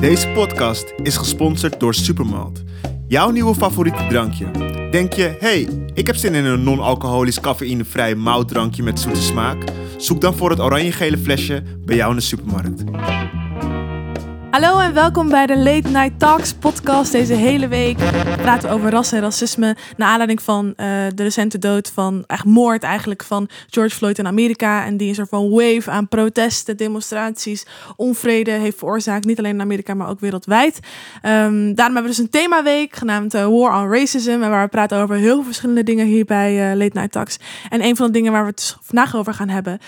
Deze podcast is gesponsord door Supermalt. Jouw nieuwe favoriete drankje. Denk je, hey, ik heb zin in een non-alcoholisch cafeïnevrij moutdrankje met zoete smaak? Zoek dan voor het oranje-gele flesje bij jou in de supermarkt. Hallo en welkom bij de Late Night Talks podcast. Deze hele week praten we over ras en racisme. Naar aanleiding van eh, de recente dood van, echt moord eigenlijk, van George Floyd in Amerika. En die een soort van wave aan protesten, demonstraties, onvrede heeft veroorzaakt. Niet alleen in Amerika, maar ook wereldwijd. Ehm, daarom hebben we dus een themaweek genaamd eh, War on Racism. En waar we praten over heel veel verschillende dingen hier bij eh, Late Night Talks. En een van de dingen waar we het dus vandaag over gaan hebben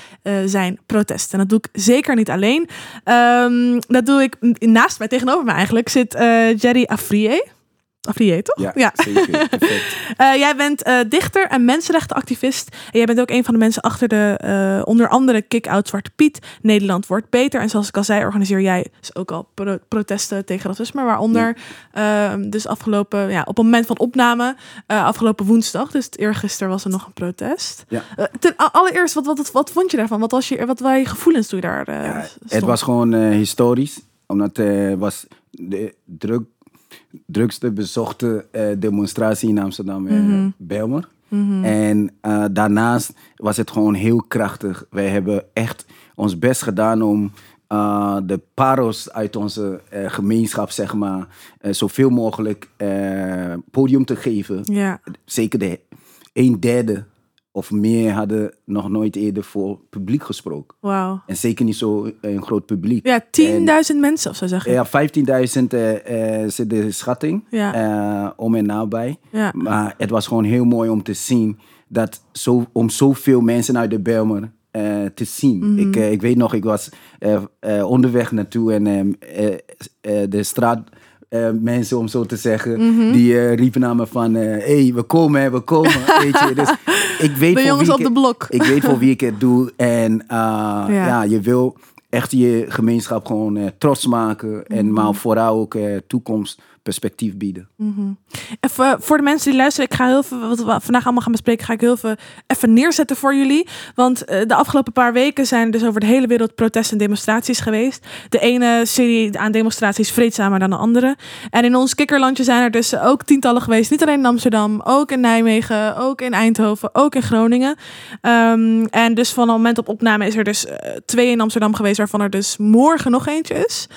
zijn protesten. En dat doe ik zeker niet alleen. Ehm, dat doe ik naast mij, tegenover me eigenlijk, zit uh, Jerry Afrié. Afrié, toch? Ja, zeker. uh, jij bent uh, dichter en mensenrechtenactivist. En jij bent ook een van de mensen achter de, uh, onder andere Kick-Out Zwarte Piet. Nederland wordt beter. En zoals ik al zei, organiseer jij dus ook al pro protesten tegen racisme. Waaronder ja. Ehm, dus afgelopen, ja, op het moment van opname, afgelopen woensdag. Dus eergisteren was er nog een protest. Ja. ten allereerst, wat, wat, wat, vond je daarvan? Wat, was je, wat waren je gevoelens toen je daar ja, Het was gewoon historisch omdat het was de druk, drukste bezochte uh, demonstratie in Amsterdam, mm -hmm. Belmer. Mm -hmm. En uh, daarnaast was het gewoon heel krachtig. Wij hebben echt ons best gedaan om uh, de paros uit onze gemeenschap, zeg maar, zoveel mogelijk podium te geven. Ja. Zeker de een derde of meer hadden nog nooit eerder voor publiek gesproken. Wauw. En zeker niet zo een groot publiek. Ja, 10.000 mensen of zo zeg je. Ja, 15.000 uh, uh, zit de schatting. Ja. Uh, om en nabij. Ja. Maar het was gewoon heel mooi om te zien dat zo, om zoveel mensen uit de Belmer uh, te zien. Mhm. ik, ik weet nog, ik was onderweg naartoe en um, de straat uh, mensen, om zo te zeggen, mm -hmm. die uh, riepen naar me van, hé, uh, hey, we komen, we komen, weet je. Dus ik weet de voor jongens wie op ik, de blok. Ik weet voor wie ik het doe. En ja. ja. je wil echt je gemeenschap gewoon trots maken. Mm -hmm. En maar vooral ook toekomst perspectief bieden. -hmm. Even voor de mensen die luisteren, ik ga heel veel, wat we vandaag allemaal gaan bespreken, ga ik heel veel even neerzetten voor jullie. Want uh, de afgelopen paar weken zijn dus over de hele wereld protesten en demonstraties geweest. De ene serie aan demonstraties vreedzamer dan de andere. En in ons kikkerlandje zijn er dus ook tientallen geweest. Niet alleen in Amsterdam, ook in Nijmegen, ook in Eindhoven, ook in Groningen. Um, en dus van het moment op opname is er dus uh, twee in Amsterdam geweest, waarvan er dus morgen nog eentje is.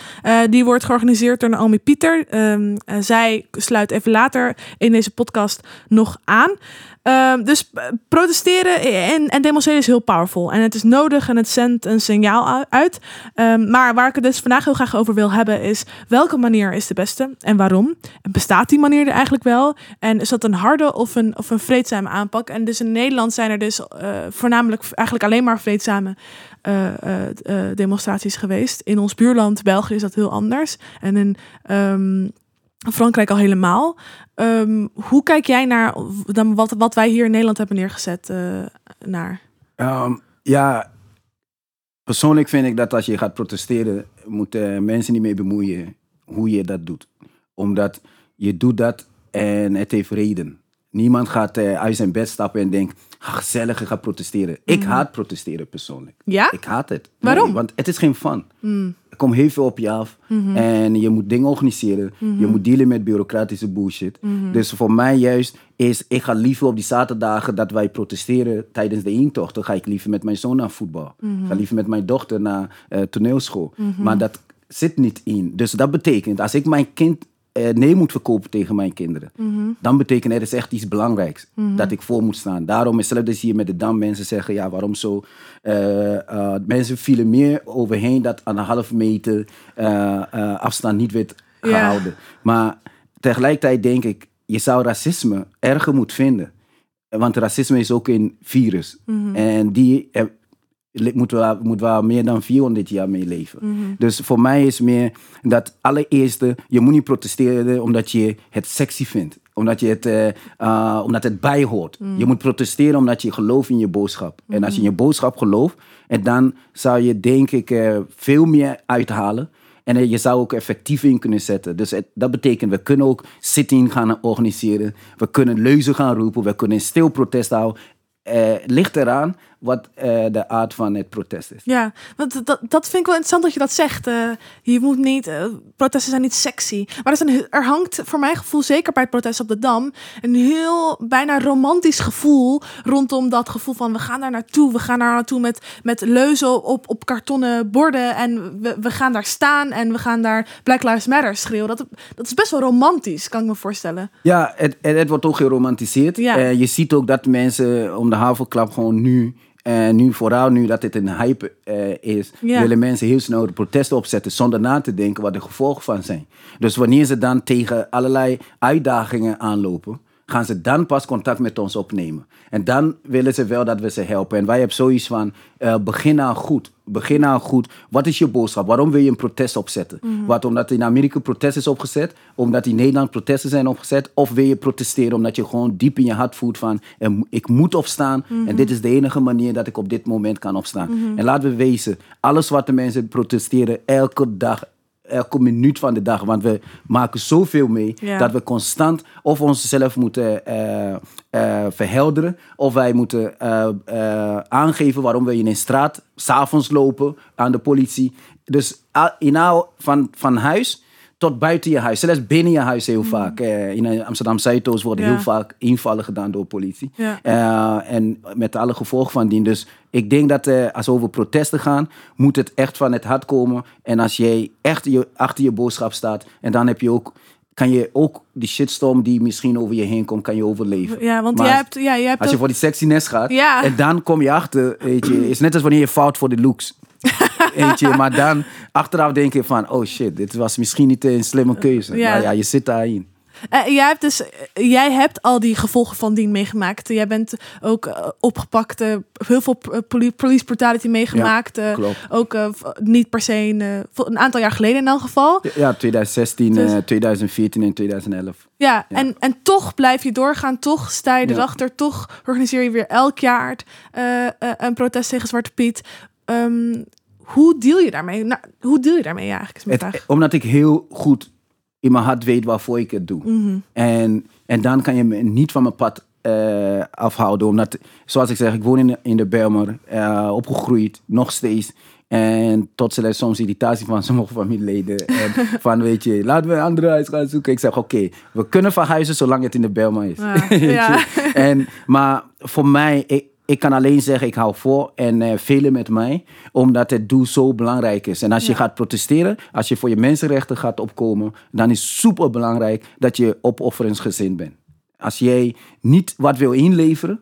Die wordt georganiseerd door Naomi Pieter. Uh, zij sluit even later in deze podcast nog aan. Uh, dus protesteren en, en, demonstreren is heel powerful. En het is nodig en het zendt een signaal uit. Um, maar waar ik het dus vandaag heel graag over wil hebben is... welke manier is de beste en waarom? En bestaat die manier er eigenlijk wel? En is dat een harde of een, of een vreedzame aanpak? En dus in Nederland zijn er dus uh, voornamelijk eigenlijk alleen maar vreedzame... Demonstraties geweest. In ons buurland België is dat heel anders. En in... Um, Frankrijk al helemaal. Um, hoe kijk jij naar dan wat, wat wij hier in Nederland hebben neergezet uh, naar? Um, ja, persoonlijk vind ik dat als je gaat protesteren, moeten mensen niet mee bemoeien hoe je dat doet. Omdat je doet dat en het heeft reden. Niemand gaat uh, uit zijn bed stappen en denkt, ah, gezellig, ik ga protesteren. Mm. Ik haat protesteren persoonlijk. Ja? Ik haat het. Waarom? Nee, want het is geen fun. Mm. Er komt heel veel op je af. Mhm. Mm -hmm. En je moet dingen organiseren. Mhm. -hmm. Je moet dealen met bureaucratische bullshit. -hmm. Dus voor mij juist is, ik ga liever op die zaterdagen dat wij protesteren tijdens de intocht. Dan ga ik liever met mijn zoon naar voetbal. Mhm. Ga liever met mijn dochter naar uh, toneelschool. Maar dat zit niet in. Dus dat betekent, als ik mijn kind nee moet verkopen tegen mijn kinderen. Mm -hmm. Dan betekent er is echt iets belangrijks Mm -hmm. dat ik voor moet staan. Daarom is zelfs hier met de Dam mensen zeggen, ja waarom zo? Uh, uh, mensen vielen meer overheen dat aan een half meter afstand niet werd gehouden. Yeah. Maar tegelijkertijd denk ik, je zou racisme erger moeten vinden. Want racisme is ook een virus. Mhm. -hmm. En die moeten we, moeten we meer dan 400 jaar mee leven. Mhm. Mm -hmm. Dus voor mij is meer dat allereerste, je moet niet protesteren omdat je het sexy vindt. Omdat, je het, uh, uh, omdat het bijhoort. Mhm. Mm. Je moet protesteren omdat je gelooft in je boodschap. Mm -hmm. En als je in je boodschap gelooft, en dan zou je denk ik uh, veel meer uithalen. En je zou ook effectief in kunnen zetten. Dus het, dat betekent, we kunnen ook zitting gaan organiseren. We kunnen leuzen gaan roepen. We kunnen stil protest houden. Ligt eraan wat eh, de aard van het protest is. Ja, want dat, dat vind ik wel interessant dat je dat zegt. Eh, je moet niet, eh, protesten zijn niet sexy. Maar er, zijn, er hangt voor mijn gevoel, zeker bij het protest op de Dam, een heel bijna romantisch gevoel rondom dat gevoel van we gaan daar naartoe. We gaan daar naartoe met, met leuzen op, op kartonnen borden en we, we gaan daar staan en we gaan daar Black Lives Matter schreeuwen. Dat, dat is best wel romantisch, kan ik me voorstellen. Ja, het, het, het wordt ook geromantiseerd. Ja. Je ziet ook dat mensen om de havenklap gewoon nu, en nu vooral nu dat het een hype eh, is, Ja. willen mensen heel snel de protesten opzetten zonder na te denken wat de gevolgen van zijn. Dus wanneer ze dan tegen allerlei uitdagingen aanlopen, gaan ze dan pas contact met ons opnemen. En dan willen ze wel dat we ze helpen. En wij hebben zoiets van, eh, begin nou goed. Begin nou goed. Wat is je boodschap? Waarom wil je een protest opzetten? Wat, omdat in Amerika protest is opgezet? Omdat in Nederland protesten zijn opgezet? Of wil je protesteren omdat je gewoon diep in je hart voelt van... eh, ik moet opstaan en dit is de enige manier dat ik op dit moment kan opstaan. En laten we wezen, alles wat de mensen protesteren elke dag elke minuut van de dag. Want we maken zoveel mee Ja. dat we constant of onszelf moeten eh, eh, verhelderen. Of wij moeten eh, aangeven waarom we in een straat s'avonds lopen aan de politie. Dus inhoud van, van huis tot buiten je huis. Zelfs binnen je huis heel vaak. Eh, in Amsterdam Zuidoost worden Ja. heel vaak invallen gedaan door politie. Ja. Eh, en met alle gevolgen van dien. Dus ik denk dat eh, als we over protesten gaan, moet het echt van het hart komen. En als jij echt je, achter je boodschap staat, en dan heb je ook, kan je ook die shitstorm die misschien over je heen komt, kan je overleven. Ja, want jij hebt, ja, jij hebt Als je ook- voor die sexiness gaat, Ja. en dan kom je achter, weet je, is net als wanneer je fout voor de looks. Weet je, maar dan achteraf denk je van, oh shit, dit was misschien niet een slimme keuze. Ja. Maar ja, je zit daarin. Eh, jij, hebt dus, jij hebt al die gevolgen van dien meegemaakt. Jij bent ook eh, opgepakt, eh, heel veel poli- police brutality meegemaakt. klopt. ook niet per se een, aantal jaar geleden in elk geval. Ja, 2016, Dus- eh, 2014 en 2011. Ja, En, en toch blijf je doorgaan, toch sta je Ja. erachter, toch organiseer je weer elk jaar een protest tegen Zwarte Piet. Ehm, hoe deal je daarmee? Nou, hoe deal je daarmee eigenlijk? Is mijn Het, vraag. omdat ik heel goed in mijn hart weet waarvoor ik het doe. Mhm. en, en dan kan je me niet van mijn pad eh, afhouden. Omdat, zoals ik zeg, ik woon in de, in de Bijlmer, eh, opgegroeid, nog steeds. En tot zelfs soms irritatie van sommige familieleden. En van, weet je, laten we een andere huis gaan zoeken. Ik zeg, oké, we kunnen verhuizen zolang het in de Bijlmer is. Ja, je? ja. En, maar voor mij, ik, ik kan alleen zeggen, ik hou voor en eh velen met mij, omdat het doel zo belangrijk is. En als je Ja. gaat protesteren, als je voor je mensenrechten gaat opkomen, dan is super belangrijk dat je opofferingsgezind bent. Als jij niet wat wil inleveren,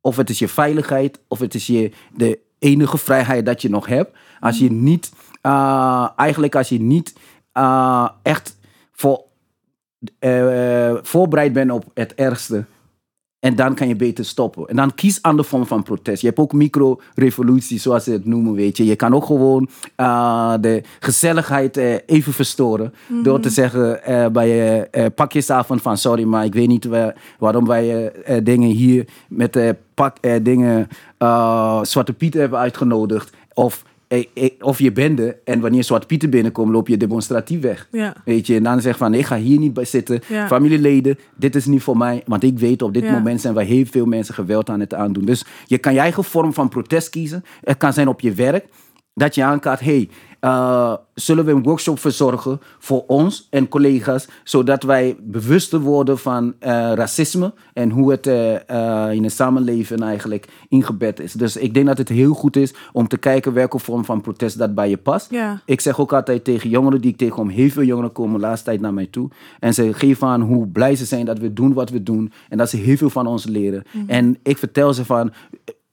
of het is je veiligheid, of het is je, de enige vrijheid dat je nog hebt, als je niet, eh, eigenlijk als je niet eh, echt voor, voorbereid bent op het ergste, en dan kan je beter stoppen. En dan kies andere vorm van protest. Je hebt ook micro-revolutie, zoals ze het noemen, weet je. Je kan ook gewoon eh, de gezelligheid eh, even verstoren. Door te zeggen eh, bij je eh, pakjesavond van... Sorry, maar ik weet niet wa- waarom wij dingen hier met pak, dingen... Zwarte Piet hebben uitgenodigd. Of, of je bende. En wanneer Zwarte Pieten binnenkomen, loop je demonstratief weg. Ja. Weet je, en dan zeg van, ik ga hier niet bij zitten. Ja. Familieleden, dit is niet voor mij. Want ik weet, op dit Ja. moment zijn wij heel veel mensen geweld aan het aandoen. Dus je kan je eigen vorm van protest kiezen. Het kan zijn op je werk. Dat je aankaart, hey, eh, zullen we een workshop verzorgen voor ons en collega's, zodat wij bewuster worden van eh, racisme en hoe het eh, in het samenleven eigenlijk ingebed is. Dus ik denk dat het heel goed is om te kijken welke vorm van protest dat bij je past. Ja. Ik zeg ook altijd tegen jongeren die ik tegenkom, heel veel jongeren komen de laatste tijd naar mij toe. En ze geven aan hoe blij ze zijn dat we doen wat we doen. En dat ze heel veel van ons leren. En ik vertel ze van,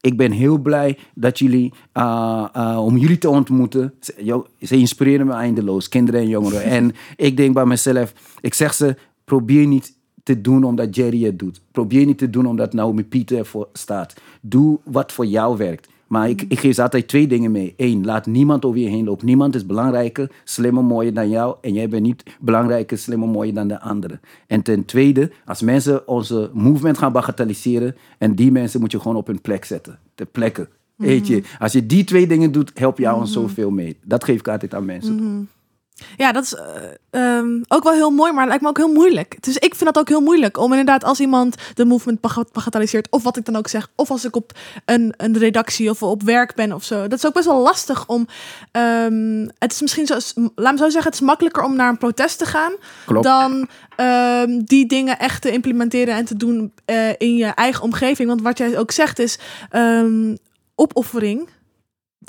ik ben heel blij dat jullie, uh, uh, om jullie te ontmoeten. Ze, ze inspireren me eindeloos, kinderen en jongeren. en ik denk bij mezelf, ik zeg ze, probeer niet te doen omdat Jerry het doet. Probeer niet te doen omdat Naomi Pieter ervoor staat. Doe wat voor jou werkt. Maar ik, ik geef ze altijd twee dingen mee. Eén, laat niemand over je heen lopen. Niemand is belangrijker, slimmer, mooier dan jou. En jij bent niet belangrijker, slimmer, mooier dan de andere. En ten tweede, als mensen onze movement gaan bagatelliseren... en die mensen moet je gewoon op hun plek zetten. Ter plekke. Weet je, als je die twee dingen doet, help je ons zoveel mee. Dat geef ik altijd aan mensen. Ja, dat is eh, ehm, ook wel heel mooi, maar het lijkt me ook heel moeilijk. Dus ik vind dat ook heel moeilijk om inderdaad als iemand de movement baga- bagatelliseert, of wat ik dan ook zeg, of als ik op een, een redactie of op werk ben of zo. Dat is ook best wel lastig om. ehm, het is misschien zo, laat me zo zeggen, het is makkelijker om naar een protest te gaan Klopt. dan ehm, die dingen echt te implementeren en te doen eh, in je eigen omgeving. Want wat jij ook zegt is opoffering.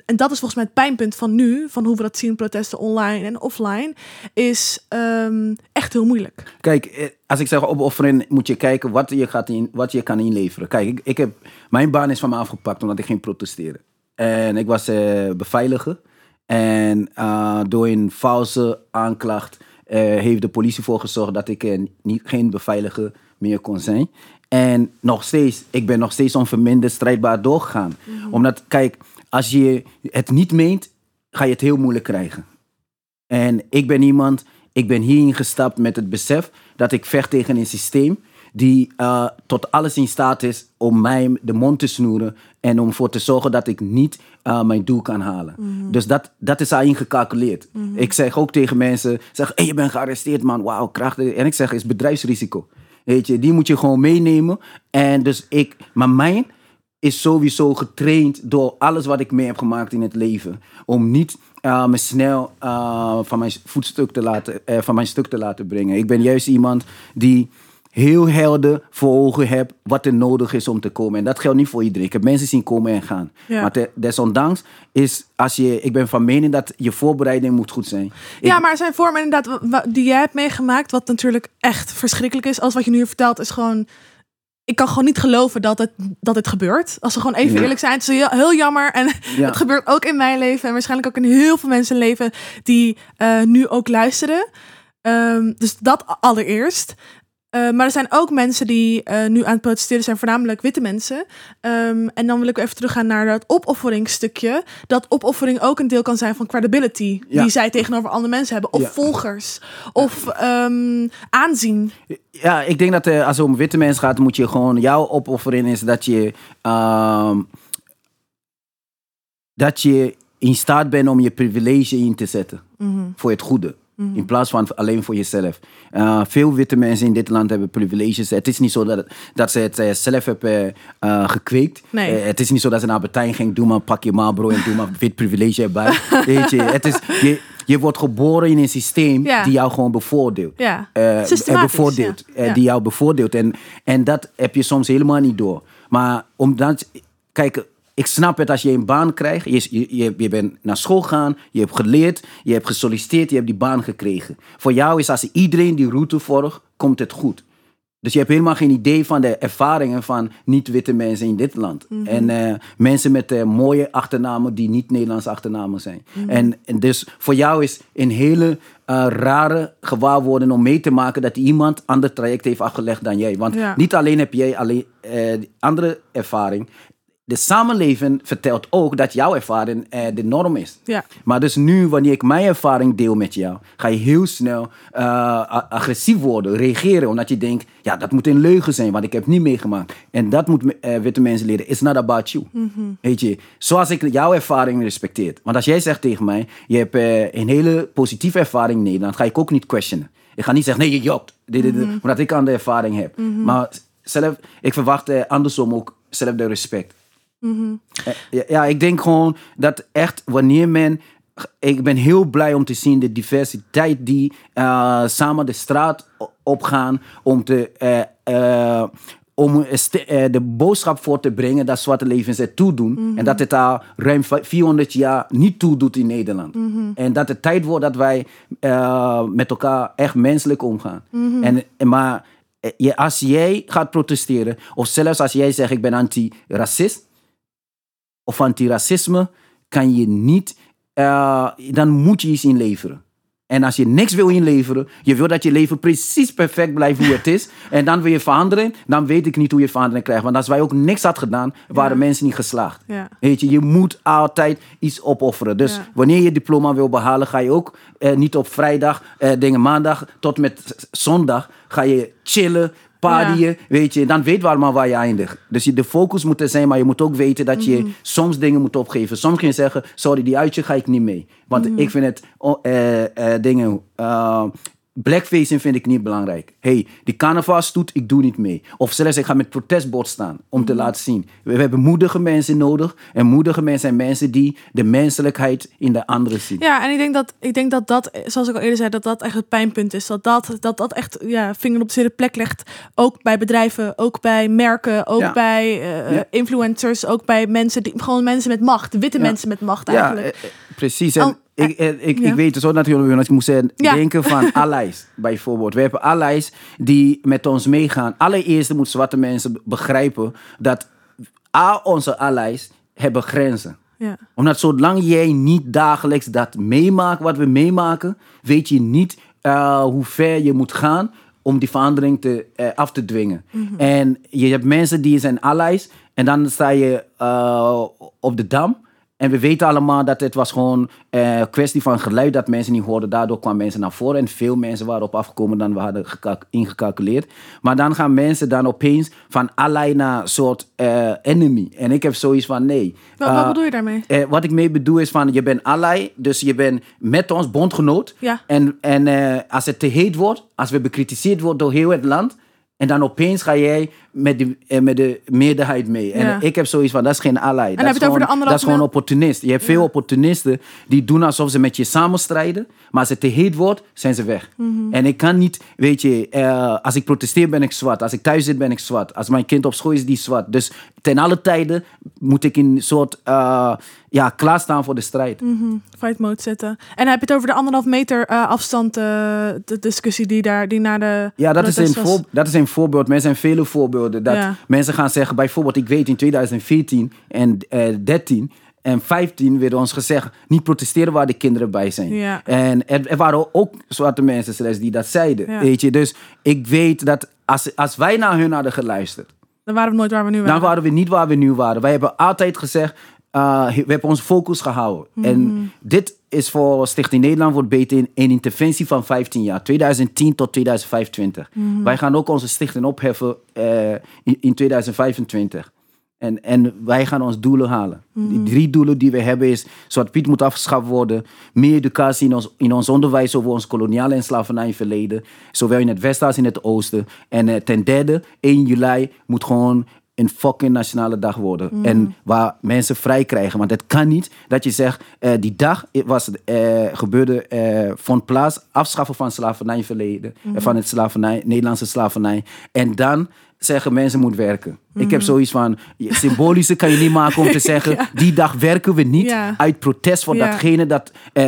En dat is volgens mij het pijnpunt van nu, van hoe we dat zien, protesten online en offline, is ehm, echt heel moeilijk. Kijk, eh, als ik zeg opofferen, moet je kijken wat je, gaat in, wat je kan inleveren. Kijk, ik, ik heb, mijn baan is van me afgepakt omdat ik ging protesteren. En ik was eh, beveiliger. En eh, door een valse aanklacht heeft de politie voor gezorgd dat ik niet, geen beveiliger meer kon zijn. En nog steeds, ik ben nog steeds onverminderd strijdbaar doorgegaan. Omdat, kijk, als je het niet meent, ga je het heel moeilijk krijgen. En ik ben iemand, ik ben hierin gestapt met het besef dat ik vecht tegen een systeem die eh, tot alles in staat is om mij de mond te snoeren en om ervoor te zorgen dat ik niet eh, mijn doel kan halen. Dus dat, dat is al ingecalculeerd. Ik zeg ook tegen mensen, zeg, hey, je bent gearresteerd man, wauw, krachtig. En ik zeg, is bedrijfsrisico. Weet je, die moet je gewoon meenemen. En dus ik, maar mijn is sowieso getraind door alles wat ik mee heb gemaakt in het leven. Om niet eh, me snel eh, van, mijn voetstuk te laten, eh, van mijn stuk te laten brengen. Ik ben juist iemand die heel helder voor ogen hebt wat er nodig is om te komen. En dat geldt niet voor iedereen. Ik heb mensen zien komen en gaan. Ja. Maar te- desondanks is, als je, ik ben van mening dat je voorbereiding moet goed zijn. ja, Ik- maar zijn vormen inderdaad die jij hebt meegemaakt, wat natuurlijk echt verschrikkelijk is. Als wat je nu vertelt is gewoon... Ik kan gewoon niet geloven dat het, dat het gebeurt. Als we gewoon even Ja. eerlijk zijn. Het is heel, jammer. En Ja. het gebeurt ook in mijn leven. En waarschijnlijk ook in heel veel mensen leven die eh, nu ook luisteren. Ehm, dus dat allereerst. Eh, maar er zijn ook mensen die eh, nu aan het protesteren zijn, voornamelijk witte mensen. Ehm, en dan wil ik even teruggaan naar dat opofferingstukje. Dat opoffering ook een deel kan zijn van credibility. Ja. Die zij tegenover andere mensen hebben. Of Ja. volgers. Of ehm, aanzien. Ja, ik denk dat eh, als het om witte mensen gaat, moet je gewoon jouw opoffering is dat je ehm, dat je in staat bent om je privilege in te zetten voor het goede. In plaats van alleen voor jezelf. Eh, veel witte mensen in dit land hebben privileges. Het is niet zo dat, dat ze het eh, zelf hebben eh, gekweekt. Nee. Het is niet zo dat ze naar Bertijn ging. Doe maar, pak je Marlboro en doe maar wit privilege erbij. Weet je, het is, je, je wordt geboren in een systeem Ja. die jou gewoon bevoordeelt. Ja. Bevoordeelt. Ja. Die jou bevoordeelt. En, en dat heb je soms helemaal niet door. Maar omdat, kijk, ik snap het als je een baan krijgt. Je, je, je, bent naar school gegaan, je hebt geleerd, je hebt gesolliciteerd, je hebt die baan gekregen. Voor jou is als iedereen die route volgt, komt het goed. Dus je hebt helemaal geen idee van de ervaringen van niet-witte mensen in dit land. En eh, mensen met eh, mooie achternamen die niet Nederlandse achternamen zijn. en, en dus voor jou is een hele eh, rare gewaarwording om mee te maken dat iemand ander traject heeft afgelegd dan jij. Want Ja. niet alleen heb jij alleen, andere ervaring. De samenleving vertelt ook dat jouw ervaring eh, de norm is. Ja. Maar dus nu, wanneer ik mijn ervaring deel met jou, ga je heel snel eh, agressief worden, reageren. Omdat je denkt, ja, dat moet een leugen zijn, want ik heb het niet meegemaakt. En dat moet eh, witte mensen leren. It's not about you. Weet je, zoals ik jouw ervaring respecteer. Want als jij zegt tegen mij, je hebt een hele positieve ervaring in Nederland, ga ik ook niet questionen. Ik ga niet zeggen, nee, je jokt. Dit, dit, dit, Omdat ik andere ervaring heb. Maar zelf, ik verwacht andersom ook zelfde respect. Eh, Ja, ik denk gewoon dat echt wanneer men. Ik ben heel blij om te zien de diversiteit die eh, samen de straat opgaan om te. eh, om de boodschap voor te brengen dat zwarte levens het toedoen. En dat het al ruim va- 400 jaar niet toedoet in Nederland. En dat het tijd wordt dat wij met elkaar echt menselijk omgaan. en, en maar als jij gaat protesteren, of zelfs als jij zegt ik ben anti-racist, of antiracisme, kan je niet, eh, dan moet je iets inleveren. En als je niks wil inleveren, je wil dat je leven precies perfect blijft hoe het is, en dan wil je veranderen, dan weet ik niet hoe je verandering krijgt. Want als wij ook niks had gedaan, waren mensen niet geslaagd. Ja. Weet je, je moet altijd iets opofferen. Dus Ja. wanneer je diploma wil behalen, ga je ook eh, niet op vrijdag, eh, dingen maandag tot met zondag, ga je chillen, Partyen, weet je. Dan weten we allemaal waar je eindigt. Dus je, de focus moet er zijn, maar je moet ook weten dat je Mhm. soms dingen moet opgeven. Soms kun je zeggen, sorry, die uitje ga ik niet mee. Want Mhm. ik vind het, oh, eh, eh, dingen... eh, Blackfacing vind ik niet belangrijk. hey, die carnavalstoet, ik doe niet mee. Of zelfs ik ga met protestbord staan om Mhm. te laten zien. We, we hebben moedige mensen nodig. En moedige mensen zijn mensen die de menselijkheid in de anderen zien. Ja, en ik denk dat, ik denk dat dat, zoals ik al eerder zei, dat dat echt het pijnpunt is. Dat dat, dat, dat echt ja, vinger op de zere plek legt. Ook bij bedrijven, ook bij merken, ook Ja. bij eh, Ja. influencers, ook bij mensen, die, gewoon mensen met macht. Witte Ja. mensen met macht Ja, eigenlijk. eh, eh, precies. En Al- ik, eh, ik, ja. ik weet het zo natuurlijk, want ik moest eh, Ja. denken van allies, bijvoorbeeld. We hebben allies die met ons meegaan. Allereerst moeten zwarte mensen begrijpen dat A, onze allies hebben grenzen. Ja. Omdat zolang jij niet dagelijks dat meemaakt, wat we meemaken, weet je niet eh, hoe ver je moet gaan om die verandering te, af te dwingen. En je hebt mensen die zijn allies en dan sta je op de dam. En we weten allemaal dat het was gewoon een kwestie van geluid dat mensen niet hoorden. Daardoor kwamen mensen naar voren en veel mensen waren op afgekomen dan we hadden ingecalculeerd. Maar dan gaan mensen dan opeens van ally naar soort eh, enemy. En ik heb zoiets van nee. Wat, wat Eh, bedoel je daarmee? eh, wat ik mee bedoel is van, je bent ally, dus je bent met ons bondgenoot. Ja. En, en eh, als het te heet wordt, als we bekritiseerd worden door heel het land, en dan opeens ga jij met de, eh, met de meerderheid mee. En Ja. ik heb zoiets van, dat is geen ally. dat heb je is het over gewoon- de anderhalf Dat is gewoon opportunist. Je hebt veel opportunisten die doen alsof ze met je samenstrijden, maar als het te heet wordt, zijn ze weg. Mhm. En ik kan niet, weet je, eh, als ik protesteer ben ik zwart. Als ik thuis zit ben ik zwart. Als mijn kind op school is, die zwart. Dus ten alle tijden moet ik in een soort, eh, ja, klaarstaan voor de strijd. Mhm, Fight mode zetten. En dan heb je het over de anderhalf meter eh, afstand, eh, de discussie die daar, die naar de Ja, dat is, een voor, dat is een voorbeeld. Er zijn vele voorbeelden. Dat Ja. mensen gaan zeggen, bijvoorbeeld, ik weet in 2014 en eh 13 en 15 werd ons gezegd, niet protesteren waar de kinderen bij zijn. Ja. En er, er waren ook zwarte mensen zelfs die dat zeiden. Ja. Weet je? Dus ik weet dat als, als wij naar hun hadden geluisterd, Dan waren we nooit waar we nu waren. dan waren we niet waar we nu waren. Wij hebben altijd gezegd, uh, we hebben ons focus gehouden. Mhm. En dit is voor Stichting Nederland wordt beter in een interventie van 15 jaar, 2010 tot 2025. Mhm. Wij gaan ook onze stichting opheffen eh, in, in 2025. En, en wij gaan ons doelen halen. Mhm. Die drie doelen die we hebben is... Zwart Piet moet afgeschaft worden. Meer educatie in ons, in ons onderwijs over ons koloniale en slavernijverleden. Zowel in het westen als in het oosten. En eh, ten derde, 1 juli moet gewoon een fucking nationale dag worden. En waar mensen vrij krijgen. Want het kan niet dat je zegt... eh, die dag was, eh, gebeurde, eh, vond plaats... afschaffen van slavernijverleden. eh, van het slavernij, Nederlandse slavernij. En dan zeggen mensen moet werken. Ik heb zoiets van, symbolische kan je niet maken om te zeggen, die dag werken we niet Ja. uit protest voor Ja. datgene dat eh,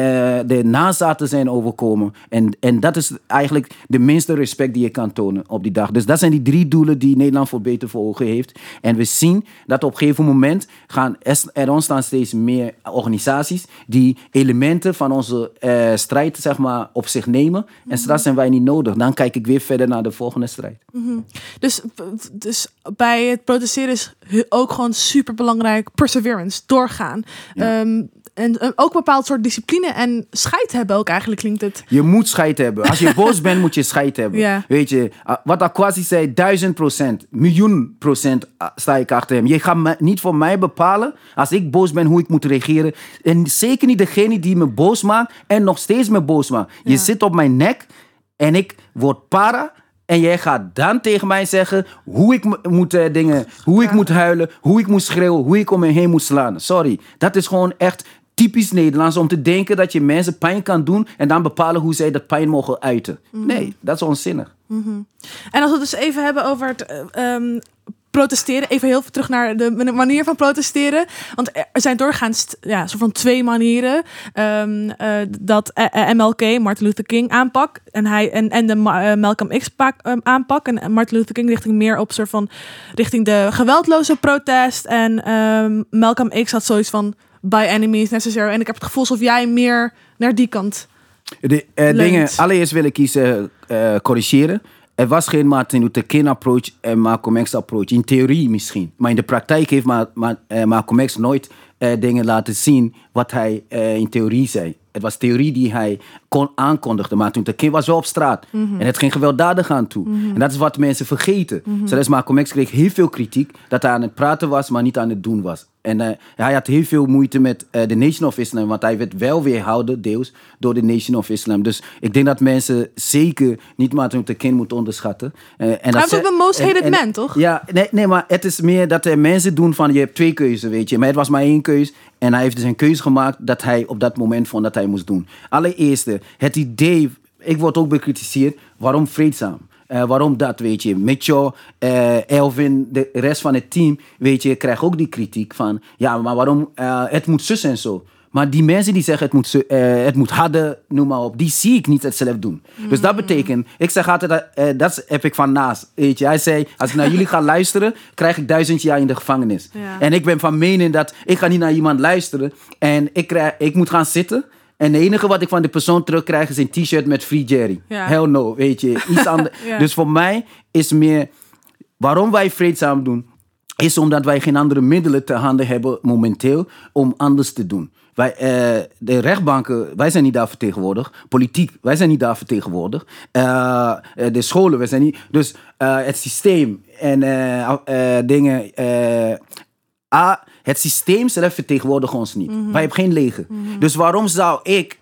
de nazaten zijn overkomen. En, en dat is eigenlijk de minste respect die je kan tonen op die dag. Dus dat zijn die drie doelen die Nederland voor beter voor ogen heeft. En we zien dat op een gegeven moment gaan er, ontstaan steeds meer organisaties die elementen van onze eh, strijd zeg maar, op zich nemen. En straks zijn wij niet nodig. Dan kijk ik weer verder naar de volgende strijd. Dus, dus bij het protesteren is ook gewoon super belangrijk perseverance, doorgaan. Ehm, en eh, ook een bepaald soort discipline en scheid hebben ook eigenlijk klinkt het. Je moet scheid hebben. Als je boos bent, moet je scheid hebben. Ja. Weet je, wat Akwasi zei, duizend procent, miljoen procent sta ik achter hem. Je gaat me- niet voor mij bepalen, als ik boos ben, hoe ik moet reageren. En zeker niet degene die me boos maakt en nog steeds me boos maakt. Je Ja. zit op mijn nek en ik word para. En jij gaat dan tegen mij zeggen hoe ik mo- moet eh, dingen, hoe ik moet huilen, hoe ik moet schreeuwen, hoe ik om me heen moet slaan. Sorry, dat is gewoon echt typisch Nederlands om te denken dat je mensen pijn kan doen en dan bepalen hoe zij dat pijn mogen uiten. Nee, dat is onzinnig. En als we het dus even hebben over het eh, ehm, protesteren, even heel veel terug naar de manier van protesteren. Want er zijn doorgaans ja, soort van twee manieren ehm, eh, dat eh, eh, MLK, Martin Luther King, aanpak. En, hij, en, en de Ma- Malcolm X ehm, aanpak. En Martin Luther King richting meer op soort van richting de geweldloze protest. En ehm, Malcolm X had zoiets van by enemies necessary. En ik heb het gevoel alsof jij meer naar die kant. De, dingen, allereerst wil ik iets corrigeren. Er was geen Martin Luther King approach en Malcolm X approach. In theorie misschien. Maar in de praktijk heeft Ma eh, Malcolm X nooit eh, dingen laten zien wat hij eh, in theorie zei. Het was theorie die hij kon aankondigde. Maar toen kind was wel op straat. En het ging gewelddadig aan toe. En dat is wat mensen vergeten. Zoals Malcolm X kreeg heel veel kritiek. Dat hij aan het praten was, maar niet aan het doen was. En eh, hij had heel veel moeite met eh, de Nation of Islam. Want hij werd wel weerhouden, deels, door de Nation of Islam. Dus ik denk dat mensen zeker niet Martin Luther King moeten onderschatten. Eh, en Hij was ook de most hated en- man, toch? Ja, nee, nee, maar het is meer dat er mensen doen van... je hebt twee keuzes, weet je. Maar het was maar één keus. En hij heeft dus een keuze gemaakt dat hij op dat moment vond dat hij moest doen. Allereerst, het idee... Ik word ook bekritiseerd. Waarom vreedzaam? Eh, waarom dat, weet je? Mitchell, eh, Elvin, de rest van het team, weet je, krijgt ook die kritiek van... Ja, maar waarom... eh, het moet zus en zo. Maar die mensen die zeggen het moet, zu- eh, het moet harder, noem maar op, die zie ik niet het zelf doen. Dus dat betekent, ik zeg altijd, dat, eh, dat heb ik van Naas. Weet je, hij zei, als ik naar jullie ga luisteren, krijg ik duizend jaar in de gevangenis. Ja. En ik ben van mening dat ik ga niet naar iemand luisteren en ik, krijg, ik moet gaan zitten. En het enige wat ik van de persoon terugkrijg is een t-shirt met Free Jerry. Ja. Hell no, weet je. Iets anders. Ja. Dus voor mij is meer, waarom wij vreedzaam doen, is omdat wij geen andere middelen ter handen hebben momenteel om anders te doen. Wij, eh, de rechtbanken, wij zijn niet daar vertegenwoordigd. Politiek, wij zijn niet daar vertegenwoordigd. Eh, eh, de scholen, wij zijn niet. Dus het systeem en dingen. A, het systeem zelf vertegenwoordigt ons niet. Wij hebben geen leger. Dus waarom zou ik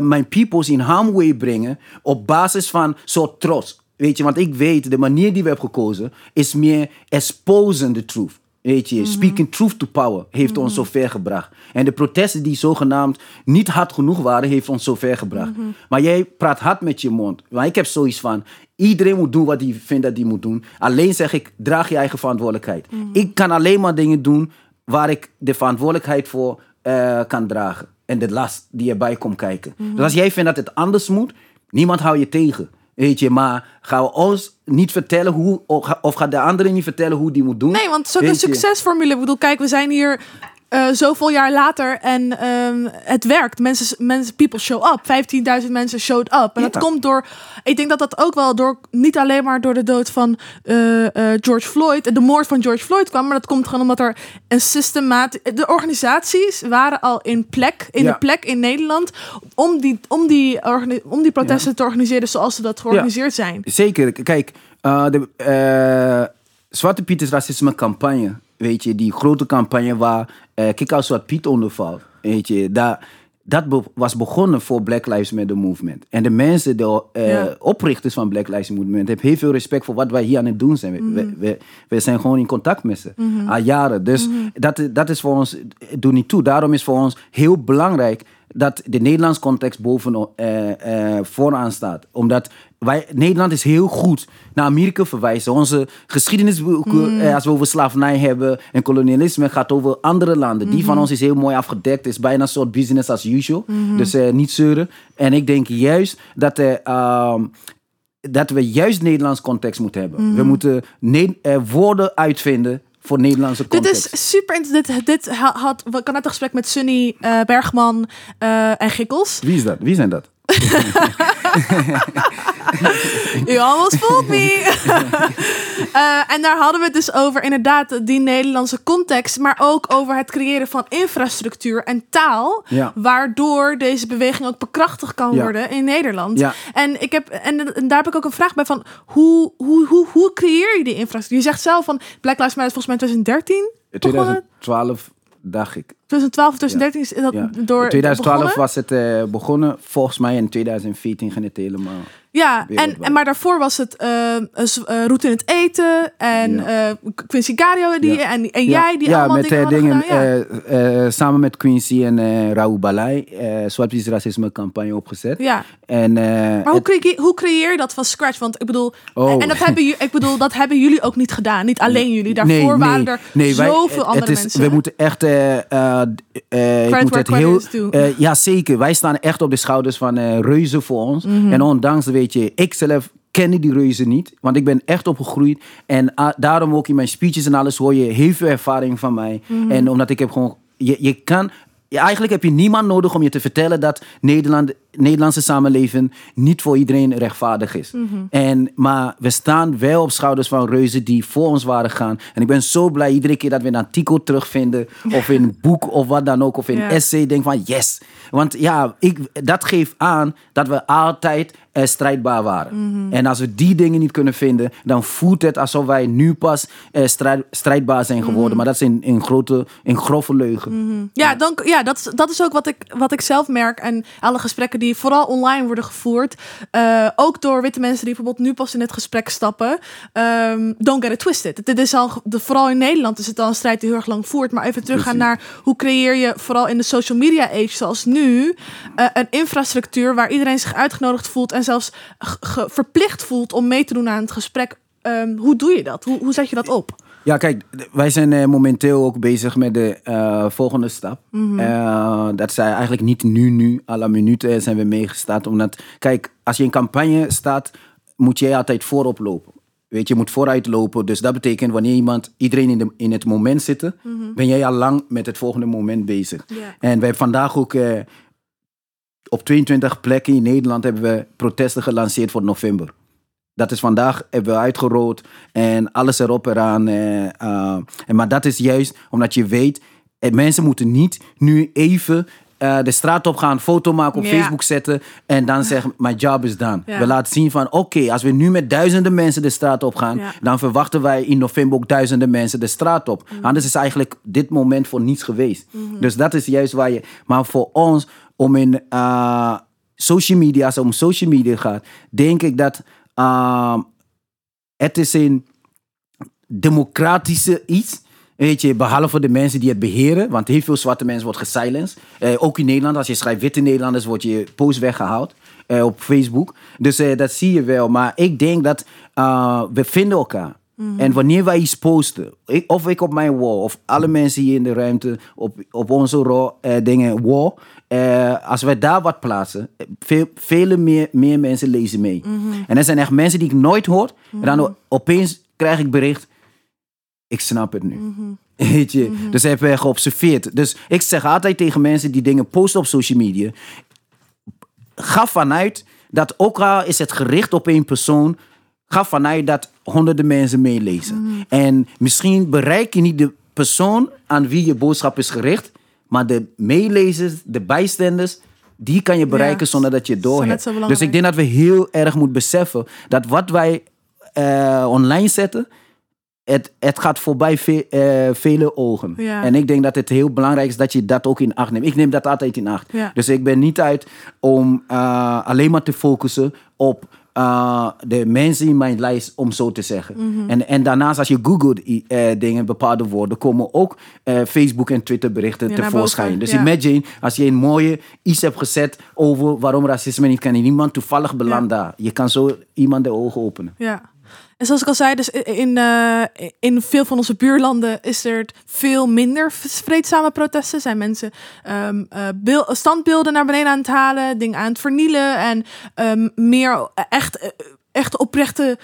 mijn peoples in harm's way brengen op basis van soort trots? Weet je, want ik weet, de manier die we hebben gekozen is meer exposing the truth. Weet je, speaking truth to power heeft ons zover gebracht. En de protesten die zogenaamd niet hard genoeg waren, heeft ons zover gebracht. Maar jij praat hard met je mond. Maar ik heb zoiets van, iedereen moet doen wat hij vindt dat hij moet doen. Alleen zeg ik, draag je eigen verantwoordelijkheid. Ik kan alleen maar dingen doen waar ik de verantwoordelijkheid voor eh, kan dragen. En de last die erbij komt kijken. Dus als jij vindt dat het anders moet, niemand houdt je tegen. Weet je, maar gaan we ons niet vertellen hoe, of ga- of gaat de anderen niet vertellen hoe die moet doen? Nee, want je. succesformule. Ik bedoel, kijk, we zijn hier eh, zoveel jaar later en ehm, het werkt. Mensen, mensen, people show up. 15.000 mensen showed up. En dat komt door, ik denk dat dat ook wel door, niet alleen maar door de dood van eh, eh, George Floyd, de moord van George Floyd kwam, maar dat komt gewoon omdat er een systemaat, de organisaties waren al in plek, in Ja. de plek in Nederland, om die, om die, om die protesten te organiseren zoals ze dat georganiseerd zijn. Zeker. Kijk, de Zwarte Piet is racisme campagne. Weet je, die grote campagne waar eh Kick Out Zwart Piet onder valt. Weet je, daar, dat be- was begonnen voor Black Lives Matter Movement. En de mensen, de eh, Ja. oprichters van Black Lives Movement, hebben heel veel respect voor wat wij hier aan het doen zijn. We, Mhm. we, we, we zijn gewoon in contact met ze. Al jaren. Dus dat, dat is voor ons, doe niet toe. Daarom is voor ons heel belangrijk dat de Nederlandse context boven eh, eh, vooraan staat. Omdat wij, Nederland is heel goed naar Amerika verwijzen. Onze geschiedenisboeken, eh, als we over slavernij hebben en kolonialisme, gaat over andere landen. Die van ons is heel mooi afgedekt. is bijna een soort business as usual. Dus eh, niet zeuren. En ik denk juist dat er... ehm, dat we juist Nederlands context moeten hebben. We moeten ne- eh, woorden uitvinden voor Nederlandse Dit context. is super. Dit, dit ha- had. Ik had net een gesprek met Sunny eh, Bergman eh, en Gikkels. Wie is dat? Wie zijn dat? You almost fooled me. Eh, en daar hadden we het dus over inderdaad die Nederlandse context, maar ook over het creëren van infrastructuur en taal, Ja. waardoor deze beweging ook bekrachtigd kan Ja. worden in Nederland. Ja. En, ik heb, en, en daar heb ik ook een vraag bij van hoe, hoe, hoe, hoe creëer je die infrastructuur? Je zegt zelf van Black Lives Matter is volgens mij 2013 begonnen. 2012 dacht ik. 2012 2013 is dat door In 2012 begonnen? was het eh, begonnen. Volgens mij in 2014 ging het helemaal. Ja, en, en maar daarvoor was het eh, route in het eten en Ja. eh, Quincy Gario die, Ja. en, en ja, jij die allemaal met dingen dingen, gedaan. Ja. samen met Quincy en eh Raoul Balai, Piet racisme campagne opgezet. ja. En, Maar hoe het- creëer, hoe creëer je dat van scratch? Want ik bedoel, Oh. en, en dat hebben, ik bedoel, dat hebben jullie ook niet gedaan. Niet alleen jullie. Daarvoor Nee, nee, waren er nee, wij- zoveel het andere is, mensen. We moeten echt. ik where moet het heel. ja, zeker. Wij staan echt op de schouders van reuzen voor ons. Mhm. En ondanks, weet je, ik zelf kende die reuzen niet. Want ik ben echt opgegroeid. En ah, daarom ook in mijn speeches en alles hoor je heel veel ervaring van mij. Mhm. En omdat ik heb gewoon. Je, je kan. Ja, eigenlijk heb je niemand nodig om je te vertellen dat Nederland, Nederlandse samenleving niet voor iedereen rechtvaardig is. en, maar we staan wel op schouders van reuzen die voor ons waren gaan. En ik ben zo blij iedere keer dat we een artikel terugvinden, of in een boek of wat dan ook, of in Ja. een essay, denk van yes. Want ja, ik, dat geeft aan dat we altijd eh, strijdbaar waren. En als we die dingen niet kunnen vinden, dan voelt het alsof wij nu pas eh, strijd, strijdbaar zijn geworden. Maar dat is een, een grote, een grove leugen. Ja, dan, ja dat, is, dat is ook wat ik, wat ik zelf merk. En alle gesprekken die vooral online worden gevoerd. eh, ook door witte mensen die bijvoorbeeld nu pas in het gesprek stappen. Ehm, don't get it twisted. Dit is al, de, vooral in Nederland is het al een strijd die heel erg lang voert. Maar even teruggaan naar hoe creëer je vooral in de social media age zoals nu. eh, een infrastructuur waar iedereen zich uitgenodigd voelt. En zelfs verplicht voelt om mee te doen aan het gesprek. Ehm, hoe doe je dat? Hoe, hoe zet je dat op? Ja, kijk, wij zijn eh, momenteel ook bezig met de eh, volgende stap. Eh, dat zij eigenlijk niet nu, nu, à la minute zijn we meegestart. Omdat, kijk, als je in campagne staat, moet jij altijd voorop lopen. Weet je, je moet vooruit lopen. Dus dat betekent wanneer iemand, iedereen in, de, in het moment zit, ben jij al lang met het volgende moment bezig. Ja. En wij hebben vandaag ook op 22 plekken in Nederland hebben we protesten gelanceerd voor november. Dat is vandaag, hebben we uitgerold en alles erop eraan. eh, eh, en maar dat is juist omdat je weet, eh, mensen moeten niet nu even de straat op gaan, foto maken op. Facebook zetten en dan zeggen, my job is done. We laten zien van, oké, als we nu met duizenden mensen de straat op gaan, dan verwachten wij in november ook duizenden mensen de straat op. Mm. Anders is eigenlijk dit moment voor niets geweest. Mm-hmm. Dus dat is juist waar je, maar voor ons, om in social media, als het om social media gaat, denk ik dat ehm, het is een democratische iets. Weet je, behalve de mensen die het beheren. Want heel veel zwarte mensen worden gesilenced. Eh, ook in Nederland, als je schrijft witte Nederlanders, wordt je post weggehaald. eh, op Facebook. Dus eh, dat zie je wel. Maar ik denk dat we vinden elkaar. En wanneer wij iets posten, ik, of ik op mijn wall, of alle mensen hier in de ruimte, op, op onze raw, dingen, wall. Eh, als wij daar wat plaatsen, veel, vele meer, meer mensen lezen mee. En er zijn echt mensen die ik nooit hoor. En dan opeens krijg ik bericht, ik snap het nu. Weet je? Dus heb je geobserveerd. Dus ik zeg altijd tegen mensen die dingen posten op social media. Ga vanuit dat ook al is het gericht op één persoon. Ga vanuit dat honderden mensen meelezen. En misschien bereik je niet de persoon aan wie je boodschap is gericht. Maar de meelezers, de bijstanders, die kan je bereiken Ja, zonder dat je het dat is door net hebt. zo Dus ik denk dat we heel erg moeten beseffen dat wat wij eh, online zetten, het, het gaat voorbij ve- eh, vele ogen. Ja. En ik denk dat het heel belangrijk is dat je dat ook in acht neemt. Ik neem dat altijd in acht. Ja. Dus ik ben niet uit om eh, alleen maar te focussen op eh, de mensen in mijn lijst, om zo te zeggen. Mhm. en, en daarnaast, als je googelt eh, dingen, bepaalde woorden, komen ook eh, Facebook en Twitter berichten Ja, tevoorschijn. Dus ja. imagine als je een mooie iets hebt gezet over waarom racisme niet kan. En iemand toevallig belandt daar. Je kan zo iemand de ogen openen. Ja. En zoals ik al zei, dus in, eh, in veel van onze buurlanden is er veel minder vreedzame protesten. Zijn mensen ehm, eh, beel- standbeelden naar beneden aan het halen, dingen aan het vernielen en ehm, meer echt, eh, echt oprechte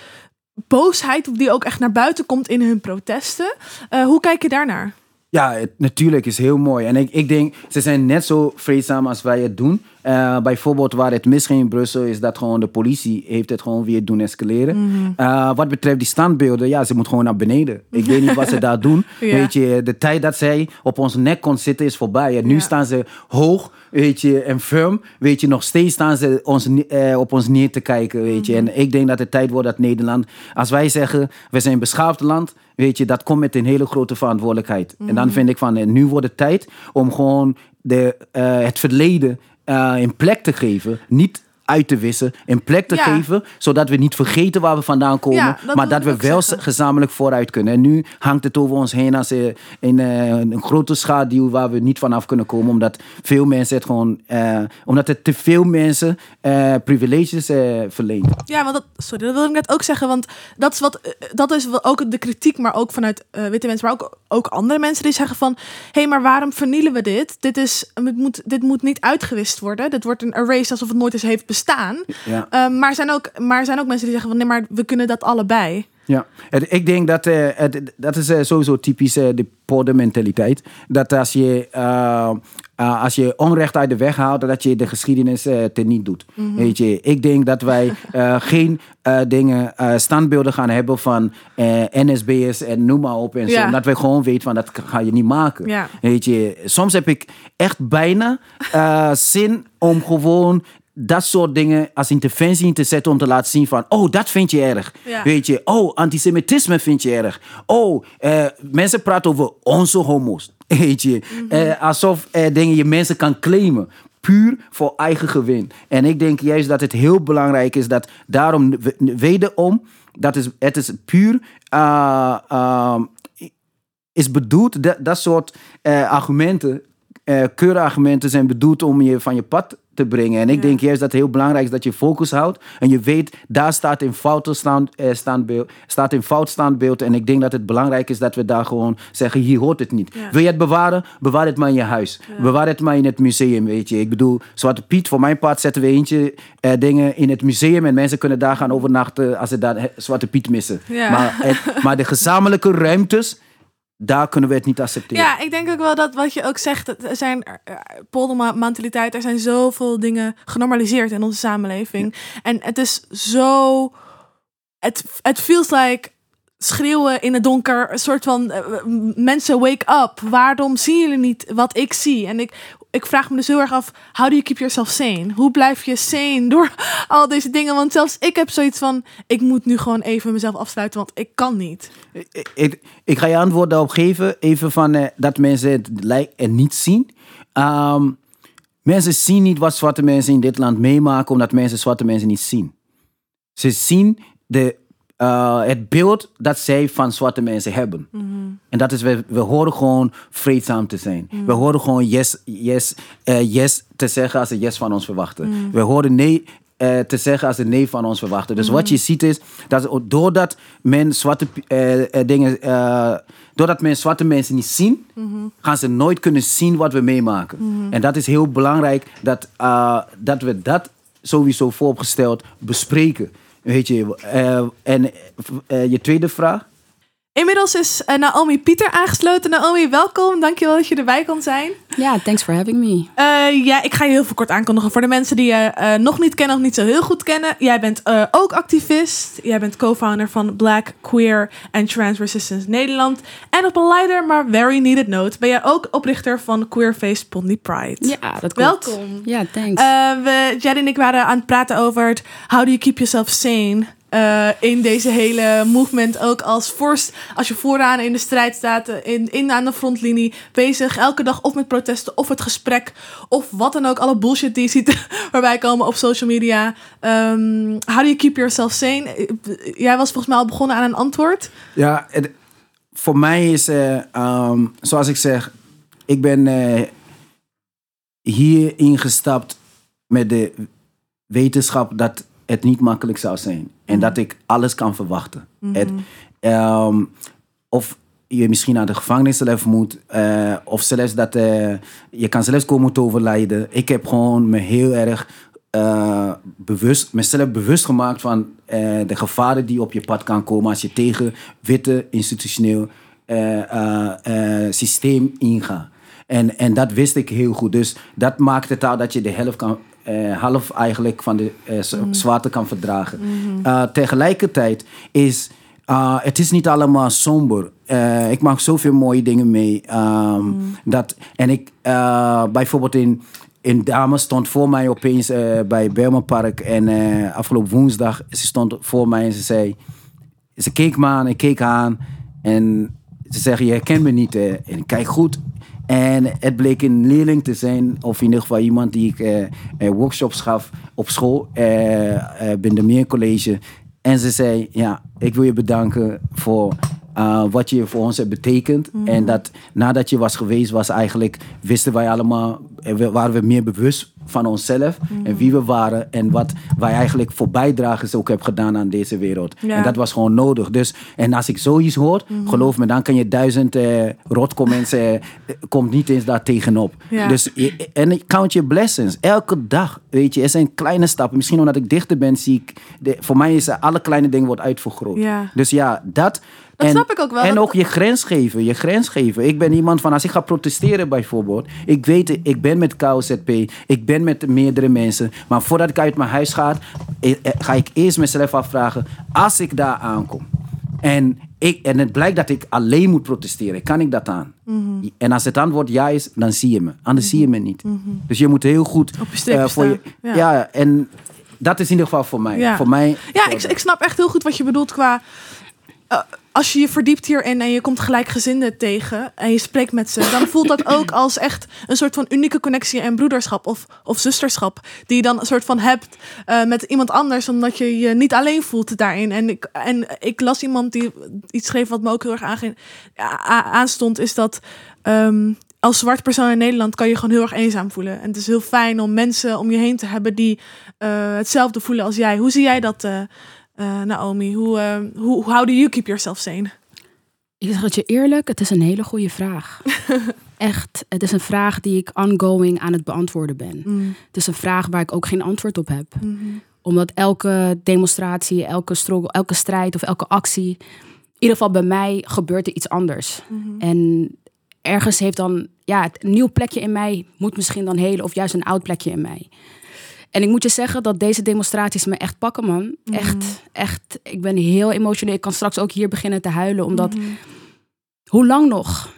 boosheid die ook echt naar buiten komt in hun protesten. Hoe kijk je daarnaar? Ja, het, natuurlijk is heel mooi. En ik, ik denk, ze zijn net zo vreedzaam als wij het doen. Eh, bijvoorbeeld waar het misging in Brussel is dat gewoon de politie heeft het gewoon weer doen escaleren. Eh, wat betreft die standbeelden, ja, ze moet gewoon naar beneden. Ik weet niet wat ze daar doen. Ja. Weet je, de tijd dat zij op ons nek kon zitten is voorbij. En nu Ja. staan ze hoog, weet je, en firm. Weet je, nog steeds staan ze ons, eh, op ons neer te kijken, weet je. En ik denk dat het tijd wordt dat Nederland, als wij zeggen, we zijn een beschaafd land, weet je, dat komt met een hele grote verantwoordelijkheid. En dan vind ik van, eh, nu wordt het tijd om gewoon de, eh, het verleden eh, een plek te geven. Niet uit te wissen, een plek te Ja. geven, zodat we niet vergeten waar we vandaan komen, Ja, dat maar wil dat we wel zeggen. gezamenlijk vooruit kunnen. En nu hangt het over ons heen als een, een, eh, een grote schaduw waar we niet vanaf kunnen komen, omdat veel mensen het gewoon, eh, omdat het te veel mensen eh, privileges eh, verleent. Ja, want dat, sorry, dat wilde ik net ook zeggen. Want dat is, wat, eh, dat is ook de kritiek, maar ook vanuit eh, witte mensen, maar ook, ook andere mensen die zeggen van... hé, hey, maar waarom vernielen we dit? Dit, is, het moet, dit moet niet uitgewist worden. Dit wordt een erase alsof het nooit eens heeft bestaan. Ja. Eh, maar, er zijn ook, maar zijn ook mensen die zeggen van... nee, maar we kunnen dat allebei. Ja, ik denk dat eh, dat is eh, sowieso typisch eh, de poddenmentaliteit. Dat als je uh, als je onrecht uit de weg haalt, dat je de geschiedenis teniet doet. Mhm. Weet je, ik denk dat wij geen dingen, standbeelden gaan hebben van NSB'ers en noem maar op en zo. Ja. Omdat wij gewoon weten van dat ga je niet maken. Ja. Weet je, soms heb ik echt bijna zin om gewoon dat soort dingen als interventie in te zetten om te laten zien van, oh, dat vind je erg. Ja. Weet je, oh, antisemitisme vind je erg. Oh, eh, mensen praten over onze homo's. Weet je, eh, alsof eh, dingen je mensen kan claimen. Puur voor eigen gewin. En ik denk juist dat het heel belangrijk is dat daarom, we- wederom, dat is, het is puur uh, uh, is bedoeld, dat, dat soort eh, argumenten, eh keurargumenten zijn bedoeld om je van je pad te brengen. En ik Ja. denk juist dat het heel belangrijk is dat je focus houdt. En je weet, daar staat in fout stand, eh, standbeeld, staat in fout standbeeld. En ik denk dat het belangrijk is dat we daar gewoon zeggen, hier hoort het niet. Ja. Wil je het bewaren? Bewaar het maar in je huis. Bewaar het maar in het museum, weet je. Ik bedoel, Zwarte Piet, voor mijn part zetten we eentje eh, dingen in het museum. En mensen kunnen daar gaan overnachten als ze daar eh, Zwarte Piet missen. Maar, het- maar de gezamenlijke ruimtes, daar kunnen we het niet accepteren. Ja, ik denk ook wel dat wat je ook zegt, er zijn eh, poldermentaliteit, er zijn zoveel dingen genormaliseerd in onze samenleving. En het is zo, het, het feels like schreeuwen in het donker, een soort van eh, mensen wake up. Waarom zien jullie niet wat ik zie? En ik, ik vraag me dus heel erg af, how do you keep yourself sane? Hoe blijf je sane door al deze dingen? Want zelfs ik heb zoiets van, ik moet nu gewoon even mezelf afsluiten, want ik kan niet. Ik, ga je antwoord daarop geven. Even van eh, dat mensen het en niet zien. Ehm, mensen zien niet wat zwarte mensen in dit land meemaken, omdat mensen zwarte mensen niet zien. Ze zien de, eh, het beeld dat zij van zwarte mensen hebben. En dat is, we, we horen gewoon vreedzaam te zijn. We horen gewoon yes, yes, eh, yes te zeggen als ze yes van ons verwachten. We horen nee eh, te zeggen als ze nee van ons verwachten. Dus wat je ziet is, dat doordat men zwarte dingen... doordat men zwarte mensen niet zien, gaan ze nooit kunnen zien wat we meemaken. En dat is heel belangrijk dat, dat we dat sowieso vooropgesteld bespreken. Weet je, eh, en eh, je tweede vraag? Inmiddels is eh, Naomi Pieter aangesloten. Naomi, welkom. Dankjewel dat je erbij kon zijn. Ja, thanks for having me. Eh, ja, ik ga je heel veel kort aankondigen. Voor de mensen die je eh, nog niet kennen of niet zo heel goed kennen. Jij bent ook activist. Jij bent co-founder van Black, Queer and Trans Resistance Nederland. En op een lighter, maar very needed note... ben jij ook oprichter van Queerface Pondy Pride. Ja, dat klopt. Welkom. Ja, thanks. We, Jed en ik waren aan het praten over het how do you keep yourself sane eh, in deze hele movement. Ook als vorst, als je vooraan in de strijd staat, eh, in, in aan de frontlinie, bezig elke dag of met protesten of het gesprek of wat dan ook, alle bullshit die je ziet waarbij komen op social media. Ehm, how do you keep yourself sane? Eh, Jij was volgens mij al begonnen aan een antwoord. Ja, voor mij is, eh, ehm, zoals ik zeg, ik ben eh, hier ingestapt met de wetenschap dat het niet makkelijk zou zijn. En dat ik alles kan verwachten. Het, ehm, of je misschien naar de gevangenis zelf moet, eh, of zelfs dat eh, je kan zelfs komen te overlijden. Ik heb gewoon me heel erg eh, bewust, mezelf bewust gemaakt van de gevaren die op je pad kan komen als je tegen witte institutioneel systeem ingaat. En, en dat wist ik heel goed. Dus dat maakt het al dat je de helft kan, eh, half eigenlijk van de z- zwaarte kan verdragen. Eh, tegelijkertijd is uh, het is niet allemaal somber. Ik maak zoveel mooie dingen mee. ehm, dat, en ik, bijvoorbeeld in, in Dame stond voor mij opeens bij Belma Park. En afgelopen woensdag, ze stond voor mij en ze zei... Ze keek me aan, ik keek haar aan. En ze zeggen, je herkent me niet. hè. En ik kijk goed. En het bleek een leerling te zijn, of in ieder geval iemand die ik eh, eh, workshops gaf op school, eh, binnen de Meer College. En ze zei, ja, ik wil je bedanken voor wat je voor ons hebt betekend. En dat nadat je was geweest, was eigenlijk, wisten wij allemaal, waren we meer bewust van onszelf en wie we waren en wat wij eigenlijk voor bijdragers ook hebben gedaan aan deze wereld. Ja. En dat was gewoon nodig. Dus, en als ik zoiets hoor, geloof me, dan kan je duizend eh rotcomments, eh, komt niet eens daar tegenop. Ja. Dus, en count your blessings. Elke dag, weet je, er zijn kleine stappen. Misschien omdat ik dichter ben, zie ik, de, voor mij is er alle kleine dingen wordt uitvergroot. Ja. Dus ja, dat, Dat en, snap ik ook wel. En ook je grens geven, je grens geven. Ik ben iemand van, als ik ga protesteren bijvoorbeeld, ik weet, ik ben met KOZP, ik ben met meerdere mensen, maar voordat ik uit mijn huis ga, eh, eh, ga ik eerst mezelf afvragen, als ik daar aankom en, ik, en het blijkt dat ik alleen moet protesteren, kan ik dat aan? Mhm. En als het antwoord ja is, dan zie je me. Anders zie je me niet. Dus je moet heel goed Op je eh, voor je. Ja. ja. en dat is in ieder geval voor mij. Ja. Voor mij Ja, ik, ik snap echt heel goed wat je bedoelt qua... eh, als je je verdiept hierin en je komt gelijkgezinden tegen en je spreekt met ze, dan voelt dat ook als echt een soort van unieke connectie en broederschap of, of zusterschap. Die je dan een soort van hebt eh, met iemand anders, omdat je je niet alleen voelt daarin. En ik, en ik las iemand die iets schreef wat me ook heel erg aanstond, is dat ehm, als zwart persoon in Nederland kan je gewoon heel erg eenzaam voelen. En het is heel fijn om mensen om je heen te hebben die eh, hetzelfde voelen als jij. Hoe zie jij dat, eh, Naomi? Hoe, eh, hoe, how do you keep yourself sane? Ik zeg het je eerlijk, het is een hele goede vraag. Echt, het is een vraag die ik ongoing aan het beantwoorden ben. Mm, Het is een vraag waar ik ook geen antwoord op heb. mhm, Omdat elke demonstratie, elke struggle, elke strijd of elke actie... in ieder geval bij mij gebeurt er iets anders. mhm. En ergens heeft dan... Ja, het- een nieuw plekje in mij moet misschien dan helen... of juist een oud plekje in mij. En ik moet je zeggen dat deze demonstraties me echt pakken, man. Echt, echt. Ik ben heel emotioneel. Ik kan straks ook hier beginnen te huilen, omdat... Mhm. Hoe lang nog?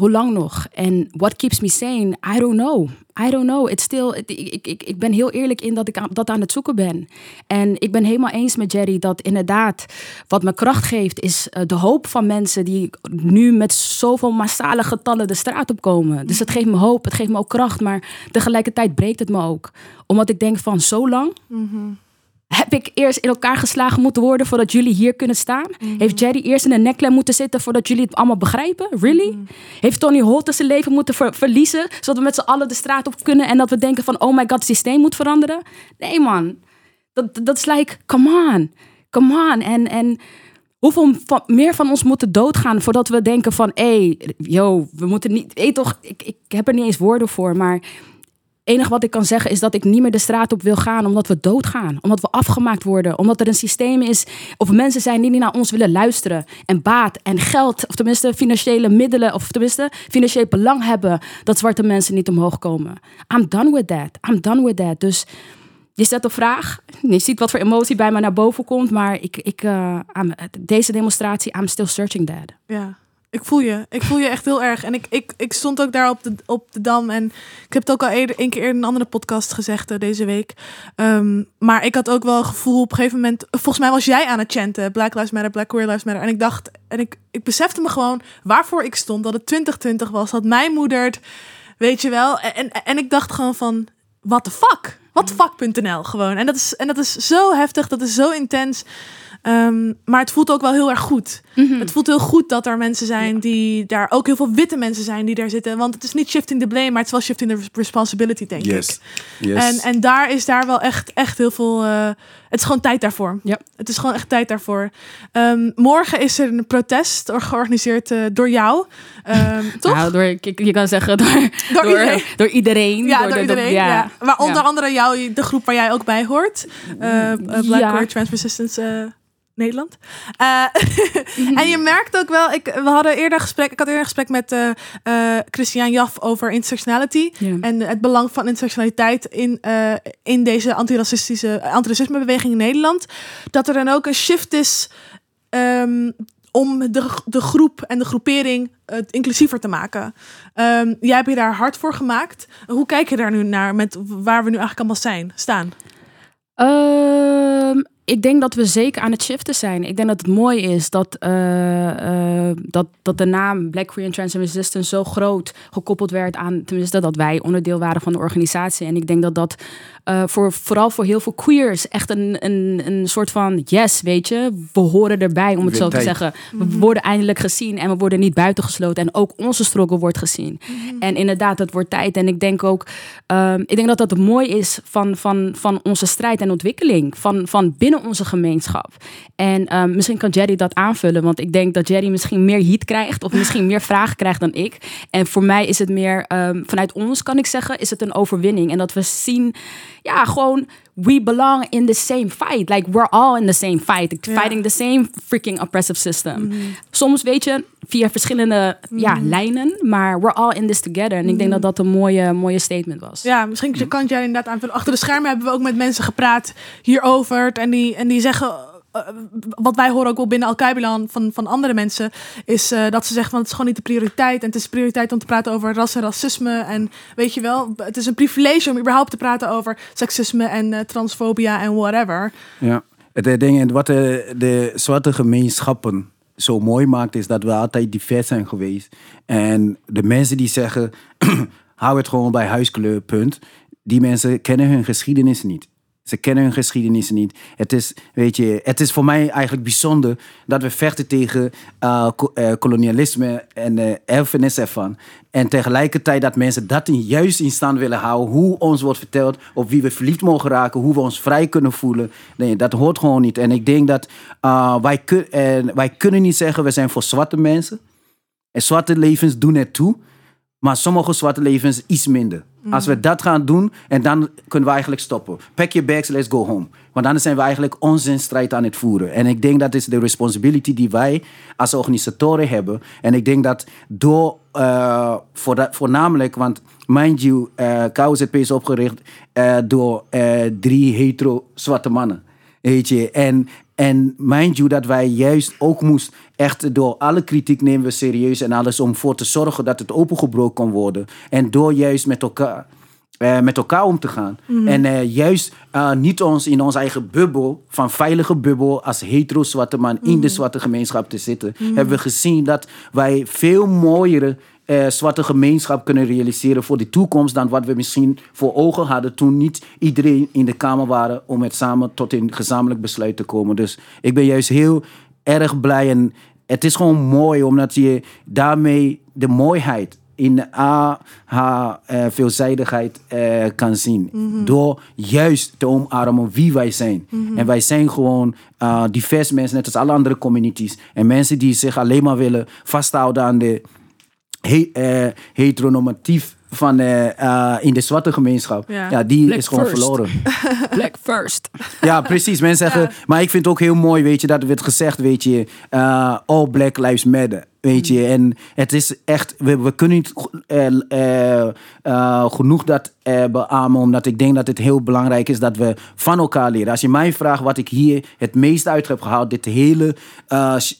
Hoe lang nog? En what keeps me sane? I don't know. I don't know. It's still, ik, ik, ik, ben heel eerlijk in dat ik dat aan het zoeken ben. En ik ben helemaal eens met Jerry dat inderdaad wat me kracht geeft is eh, de hoop van mensen die nu met zoveel massale getallen de straat op komen. Dus het geeft me hoop, het geeft me ook kracht, maar tegelijkertijd breekt het me ook. Omdat ik denk van zo lang Mhm. Heb ik eerst in elkaar geslagen moeten worden voordat jullie hier kunnen staan? Heeft Jerry eerst in een nekklem moeten zitten voordat jullie het allemaal begrijpen? Really? Heeft Tony Holt zijn leven moeten ver- verliezen zodat we met z'n allen de straat op kunnen en dat we denken van oh my god, het systeem moet veranderen? Nee man, dat, dat is like, come on, come on. En, en hoeveel van, meer van ons moeten doodgaan voordat we denken van hé, hey, yo, we moeten niet, weet toch, ik, ik heb er niet eens woorden voor, maar enige wat ik kan zeggen is dat ik niet meer de straat op wil gaan omdat we doodgaan. Omdat we afgemaakt worden. Omdat er een systeem is of mensen zijn die niet naar ons willen luisteren. En baat en geld, of tenminste financiële middelen, of tenminste financieel belang hebben dat zwarte mensen niet omhoog komen. I'm done with that. I'm done with that. Dus je stelt een vraag. Je ziet wat voor emotie bij me naar boven komt. Maar ik, ik, eh, deze demonstratie, I'm still searching that. Ja, ik voel je. Ik voel je echt heel erg. En ik, ik, ik stond ook daar op de, op de dam. En ik heb het ook al eerder, een keer eerder in een andere podcast gezegd eh, deze week. Ehm, maar ik had ook wel een gevoel op een gegeven moment. Volgens mij was jij aan het chanten. Black Lives Matter, Black Queer Lives Matter. En ik dacht, en ik, ik besefte me gewoon waarvoor ik stond. Dat het 2020 was. Dat mij moedert. Weet je wel. En, en, ik dacht gewoon van, what the fuck? What the fuck.nl gewoon. En dat, is, en dat is zo heftig. Dat is zo intens. Ehm, maar het voelt ook wel heel erg goed. Het voelt heel goed dat er mensen zijn die daar ook heel veel witte mensen zijn die daar zitten. Want het is niet shifting the blame, maar het is wel shifting the responsibility, denk ik. Yes. Yes. En, en daar is daar wel echt, echt heel veel. eh, het is gewoon tijd daarvoor. Ja. Het is gewoon echt tijd daarvoor. Ehm, morgen is er een protest or- georganiseerd eh, door jou. Ehm, toch? Nou, door, je, kan zeggen door, Door door, iedereen. door iedereen. ja, door door de- iedereen. ja. ja. Maar onder Ja. andere jou, de groep waar jij ook bij hoort. Eh, eh, Black Ja. Queer Trans Resistance eh, Nederland. Eh, en je merkt ook wel, ik, we hadden eerder gesprek, ik had eerder een gesprek met eh eh, Christian Jaf over intersectionality. En het belang van intersectionaliteit in, in deze antiracistische antiracismebeweging in Nederland. Dat er dan ook een shift is ehm, om de, de groep en de groepering eh, inclusiever te maken. Ehm, jij hebt je daar hard voor gemaakt. Hoe kijk je daar nu naar met waar we nu eigenlijk allemaal zijn, staan? Ik denk dat we zeker aan het shiften zijn. Ik denk dat het mooi is dat, eh, eh, dat, dat de naam Black Queer and Trans Resistance zo groot gekoppeld werd aan, tenminste dat wij onderdeel waren van de organisatie. En ik denk dat dat eh, voor, vooral voor heel veel queers echt een, een, een soort van yes, weet je, we horen erbij om het zo te zeggen. We worden eindelijk gezien en we worden niet buitengesloten. En ook onze struggle wordt gezien. En inderdaad, het wordt tijd. En ik denk ook, ehm, ik denk dat dat het mooi is van, van, van onze strijd en ontwikkeling. Van, van binnen onze gemeenschap. En ehm, misschien kan Jerry dat aanvullen. Want ik denk dat Jerry misschien meer heat krijgt. Of misschien meer vragen krijgt dan ik. En voor mij is het meer, ehm, vanuit ons kan ik zeggen, is het een overwinning. En dat we zien, ja, gewoon we belong in the same fight. Like, we're all in the same fight. Ja. Mhm. Fighting the same freaking oppressive system. Soms, weet je, via verschillende ja, lijnen, maar we're all in this together. En ik denk dat dat een mooie, mooie statement was. Ja, misschien kan jij inderdaad aanvullen. Achter de schermen hebben we ook met mensen gepraat hierover. En die, en die zeggen, wat wij horen ook wel binnen Al-Kaibilan van, van andere mensen, is eh, dat ze zeggen van het is gewoon niet de prioriteit. En het is prioriteit om te praten over ras en racisme. En weet je wel, het is een privilege om überhaupt te praten over seksisme en eh, transfobia en whatever. Ja. Het eh, ding, wat de, de zwarte gemeenschappen zo mooi maakt, is dat we altijd divers zijn geweest. En de mensen die zeggen, hou het gewoon bij huiskleur, punt. Die mensen kennen hun geschiedenis niet. Ze kennen hun geschiedenis niet. Het is, weet je, het is voor mij eigenlijk bijzonder dat we vechten tegen eh, eh, kolonialisme en eh erfenis ervan. En tegelijkertijd dat mensen dat in, juist in stand willen houden. Hoe ons wordt verteld op wie we verliefd mogen raken. Hoe we ons vrij kunnen voelen. Nee, dat hoort gewoon niet. En ik denk dat wij, wij kunnen niet zeggen we zijn voor zwarte mensen. En zwarte levens doen het toe. Maar sommige zwarte levens iets minder. Als we dat gaan doen, en dan kunnen we eigenlijk stoppen. Pack your bags, let's go home. Want dan zijn we eigenlijk onze strijd aan het voeren. En ik denk dat is de responsibility die wij als organisatoren hebben. En ik denk dat door, eh, voor dat, voornamelijk, want mind you, eh KOZP is opgericht eh, door drie hetero zwarte mannen. Weet je, en, en mind you dat wij juist ook moest echt door alle kritiek nemen we serieus en alles om voor te zorgen dat het opengebroken kan worden. En door juist met elkaar, eh, met elkaar om te gaan. En eh, juist eh, niet ons in onze eigen bubbel, van veilige bubbel, als hetero zwarte man in de zwarte gemeenschap te zitten, hebben we gezien dat wij veel mooiere eh, zwarte gemeenschap kunnen realiseren voor de toekomst dan wat we misschien voor ogen hadden toen niet iedereen in de Kamer waren om het samen tot een gezamenlijk besluit te komen. Dus ik ben juist heel erg blij en het is gewoon mooi omdat je daarmee de mooiheid in a, haar eh, veelzijdigheid eh, kan zien. Door juist te omarmen wie wij zijn. En wij zijn gewoon eh, divers mensen, net als alle andere communities. En mensen die zich alleen maar willen vasthouden aan de he, eh, heteronormatief van eh, eh, in de zwarte gemeenschap. Ja. Ja, die Black is gewoon first. verloren. Black first. Ja, precies. Mensen zeggen, maar ik vind het ook heel mooi, weet je, dat werd gezegd, weet je, all Black Lives Matter. Weet je, en het is echt, we, we kunnen niet genoeg dat beamen, omdat ik denk dat het heel belangrijk is dat we van elkaar leren. Als je mij vraagt wat ik hier het meest uit heb gehaald, dit hele sh-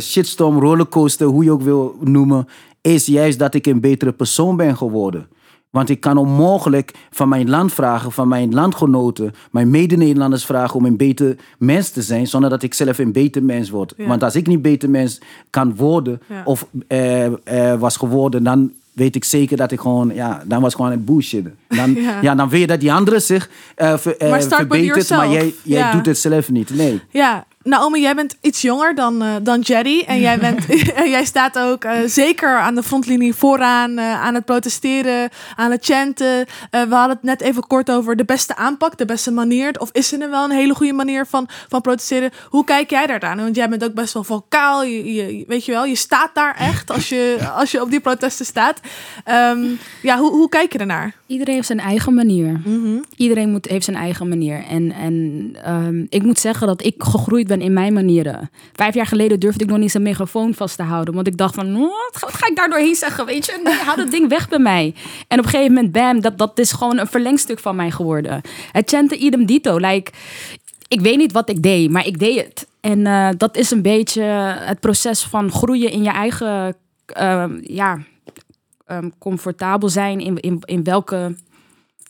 shitstorm, rollercoaster, hoe je ook wil noemen, is juist dat ik een betere persoon ben geworden. Want ik kan onmogelijk van mijn land vragen, van mijn landgenoten, mijn mede-Nederlanders vragen om een beter mens te zijn, zonder dat ik zelf een beter mens word. Ja. Want als ik niet beter mens kan worden, Ja. of eh, eh, was geworden, dan weet ik zeker dat ik gewoon, ja, dan was gewoon het bullshit. Dan, Ja. ja. dan weet je dat die anderen zich ver- eh, Maar verbetert, maar jij, jij doet het zelf niet. Nee. Ja, Naomi, jij bent iets jonger dan, eh, dan Jerry. En jij, bent, en jij staat ook eh, zeker aan de frontlinie vooraan, eh, aan het protesteren, aan het chanten. We hadden het net even kort over de beste aanpak, de beste manier. Of is er wel een hele goede manier van, van protesteren? Hoe kijk jij daar aan? Want jij bent ook best wel vocaal. Je, je, weet je wel, je staat daar echt als je, als je op die protesten staat. Ehm, ja, hoe, hoe kijk je ernaar? Iedereen heeft zijn eigen manier. Iedereen moet, heeft zijn eigen manier. En, en ehm, ik moet zeggen dat ik gegroeid ben in mijn manieren. Vijf jaar geleden durfde ik nog niet zijn megafoon vast te houden. Want ik dacht van, "Oh, wat ga, wat ga ik daar doorheen zeggen? Weet je, nee, hou dat ding weg bij mij. En op een gegeven moment, bam, dat, dat is gewoon een verlengstuk van mij geworden. Het chante idem dito. Like, ik weet niet wat ik deed, maar ik deed het. En eh, dat is een beetje het proces van groeien in je eigen, ehm, ja, ehm, comfortabel zijn in, in, in welke,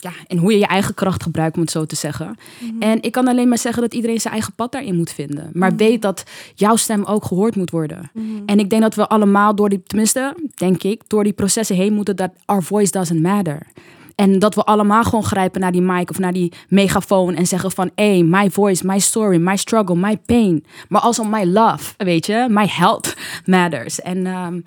ja, en hoe je je eigen kracht gebruikt, om het zo te zeggen. En ik kan alleen maar zeggen dat iedereen zijn eigen pad daarin moet vinden. Maar weet dat jouw stem ook gehoord moet worden. En ik denk dat we allemaal door die, tenminste, denk ik, door die processen heen moeten dat our voice doesn't matter. En dat we allemaal gewoon grijpen naar die mic of naar die megafoon en zeggen van... hey, my voice, my story, my struggle, my pain. Maar also my love, weet je? My health matters. En ehm,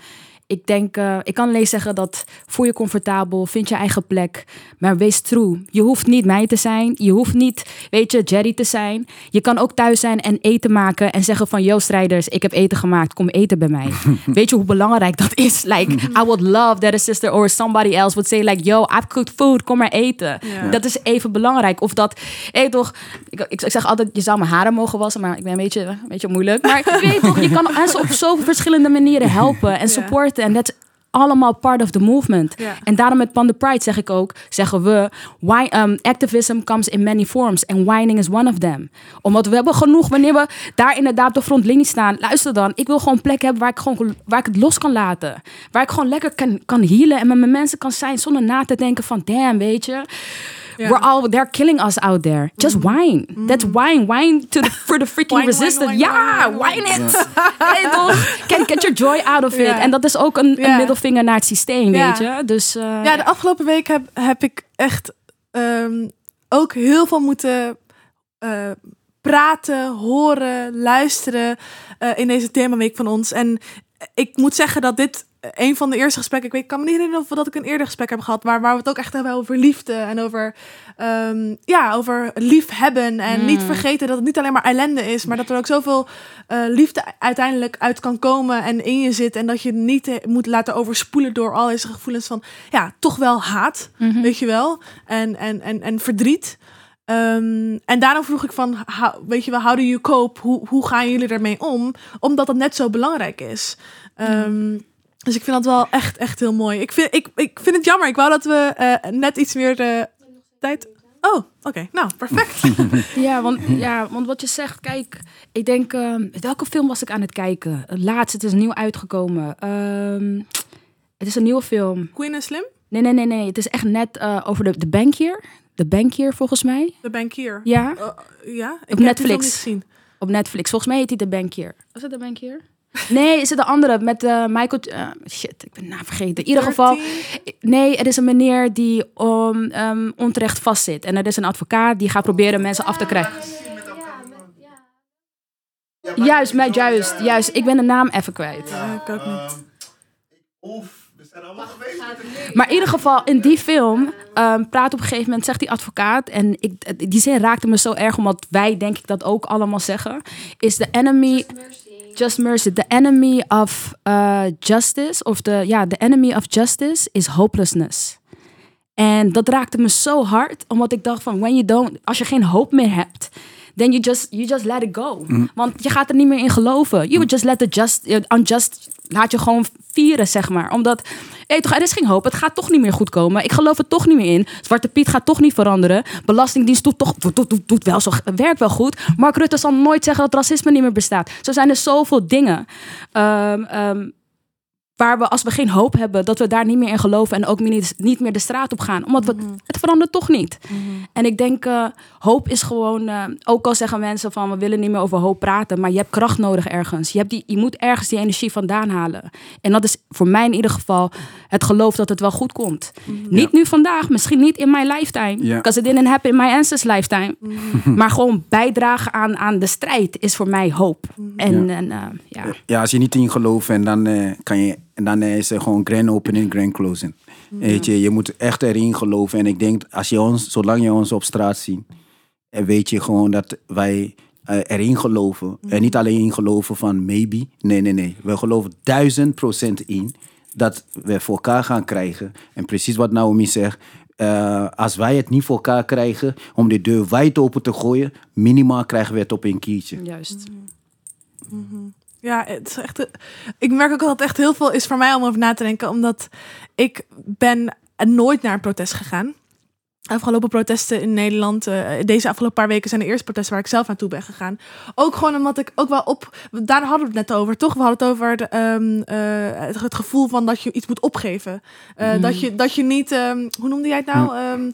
ik denk, eh, ik kan alleen zeggen dat voel je comfortabel, vind je eigen plek, maar wees true. Je hoeft niet mij te zijn, je hoeft niet, weet je, Jerry te zijn. Je kan ook thuis zijn en eten maken en zeggen van, yo strijders, ik heb eten gemaakt, kom eten bij mij. weet je hoe belangrijk dat is? Like, I would love that a sister or somebody else would say like, yo, I've cooked food, kom maar eten. Dat is even belangrijk. Of dat, hé toch, ik, ik, ik zeg altijd, je zou mijn haren mogen wassen, maar ik ben een beetje, een beetje moeilijk. Maar je weet toch, je kan mensen op zoveel verschillende manieren helpen en Ja. Supporten. En dat is allemaal part of the movement. En daarom met Panda Pride zeg ik ook, zeggen we, why, um, activism comes in many forms and whining is one of them. Omdat we hebben genoeg, wanneer we daar inderdaad op de frontlinie staan, luister dan, ik wil gewoon een plek hebben waar ik, gewoon, waar ik het los kan laten. Waar ik gewoon lekker kan, kan healen en met mijn mensen kan zijn zonder na te denken van, damn, weet je. We're all, they're killing us out there. Just whine. That's whine. Whine to the, for the freaking Wine, wine, resistance. wine, ja, wine, wine. it. Toch? Get, get your joy out of it. En dat is ook een, middelvinger naar het systeem, Ja. weet je. Dus uh, Ja, de afgelopen week heb, heb ik echt ehm, ook heel veel moeten eh, praten, horen, luisteren eh, in deze themaweek van ons. En ik moet zeggen dat dit een van de eerste gesprekken, ik weet, kan me niet herinneren of we dat ik een eerder gesprek heb gehad, maar waar we het ook echt hebben over liefde en over, ehm, ja, over lief hebben en Mm. niet vergeten dat het niet alleen maar ellende is, maar dat er ook zoveel eh, liefde uiteindelijk uit kan komen en in je zit en dat je niet eh, moet laten overspoelen door al deze gevoelens van, ja, toch wel haat, mhm. weet je wel, en, en, en, en verdriet. Ehm, en daarom vroeg ik van, how- weet je wel, how do you cope? Hoe, hoe gaan jullie ermee om? Omdat het net zo belangrijk is. Ehm, Dus ik vind dat wel echt, echt heel mooi. Ik vind, ik, ik vind het jammer. Ik wou dat we eh, net iets meer de tijd... Oh, oké. Nou, perfect. Ja, want, ja, want wat je zegt, kijk, ik denk, ehm, welke film was ik aan het kijken? Laatst, het is nieuw uitgekomen. Ehm, het is een nieuwe film. Queen en Slim? Nee, nee, nee, nee. Het is echt net eh, over de, de bankier. De bankier, volgens mij. De bankier. Ja, Oh, ja, ik Op heb Netflix. film niet gezien. op Netflix. Volgens mij heet hij de bankier. Was het de bankier? Nee, is het de andere met eh, Michael... eh, shit, ik ben de naam vergeten. In ieder geval... 13? Nee, er is een meneer die um, um, onterecht vastzit. En er is een advocaat die gaat proberen mensen af te krijgen. Juist, met juist, juist. Ik ben de naam even kwijt. Ja, ik ook niet. Oef, we zijn allemaal geweest. Maar in ieder geval, in die film um, praat op een gegeven moment, zegt die advocaat... en ik, die zin raakte me zo erg, omdat wij denk ik dat ook allemaal zeggen... is the enemy... Just mercy. The enemy of uh, justice, of the, ja, the enemy of justice is hopelessness. En dat raakte me zo hard, omdat ik dacht van, when you don't, als je geen hoop meer hebt, then you just, you just let it go. Want je gaat er niet meer in geloven. You would just let the just, uh, unjust, laat je gewoon vieren, zeg maar. Omdat, hey, toch, er is geen hoop, het gaat toch niet meer goed komen. Ik geloof er toch niet meer in. Zwarte Piet gaat toch niet veranderen. Belastingdienst doet toch, doet, doet, doet, wel zo, werkt wel goed. Mark Rutte zal nooit zeggen dat racisme niet meer bestaat. Zo zijn er zoveel dingen. Ehm, waar we, als we geen hoop hebben, dat we daar niet meer in geloven en ook niet, niet meer de straat op gaan. Omdat we, het verandert toch niet. En ik denk, eh, hoop is gewoon, eh, ook al zeggen mensen van we willen niet meer over hoop praten, maar je hebt kracht nodig ergens. Je, hebt die, je moet ergens die energie vandaan halen. En dat is voor mij in ieder geval het geloof dat het wel goed komt. Niet nu vandaag, misschien niet in mijn lifetime, Ja. because it didn't happen in my ancestors lifetime. Maar gewoon bijdragen aan, aan de strijd is voor mij hoop. En, Ja. en eh, ja. Ja, als je niet in gelooft en dan eh, kan je en dan eh, is er gewoon grand opening, grand closing. Weet je, je moet echt erin geloven. En ik denk, als je ons, zolang je ons op straat ziet, en weet je gewoon dat wij eh, erin geloven. En niet alleen in geloven van maybe. Nee, nee, nee. We geloven duizend procent in dat we voor elkaar gaan krijgen. En precies wat Naomi zegt. eh, als wij het niet voor elkaar krijgen om de deur wijd open te gooien, minimaal krijgen we het op een kiertje. Juist. Ja, het is echt. Ik merk ook dat het echt heel veel is voor mij om over na te denken, omdat ik ben nooit naar een protest gegaan. Afgelopen protesten in Nederland, eh, deze afgelopen paar weken zijn de eerste protesten waar ik zelf naartoe ben gegaan. Ook gewoon omdat ik ook wel op, daar hadden we het net over, toch? We hadden het over de, ehm, eh, het, het gevoel van dat je iets moet opgeven. Eh, Mhm. dat, je, dat je niet, ehm, hoe noemde jij het nou? Ehm,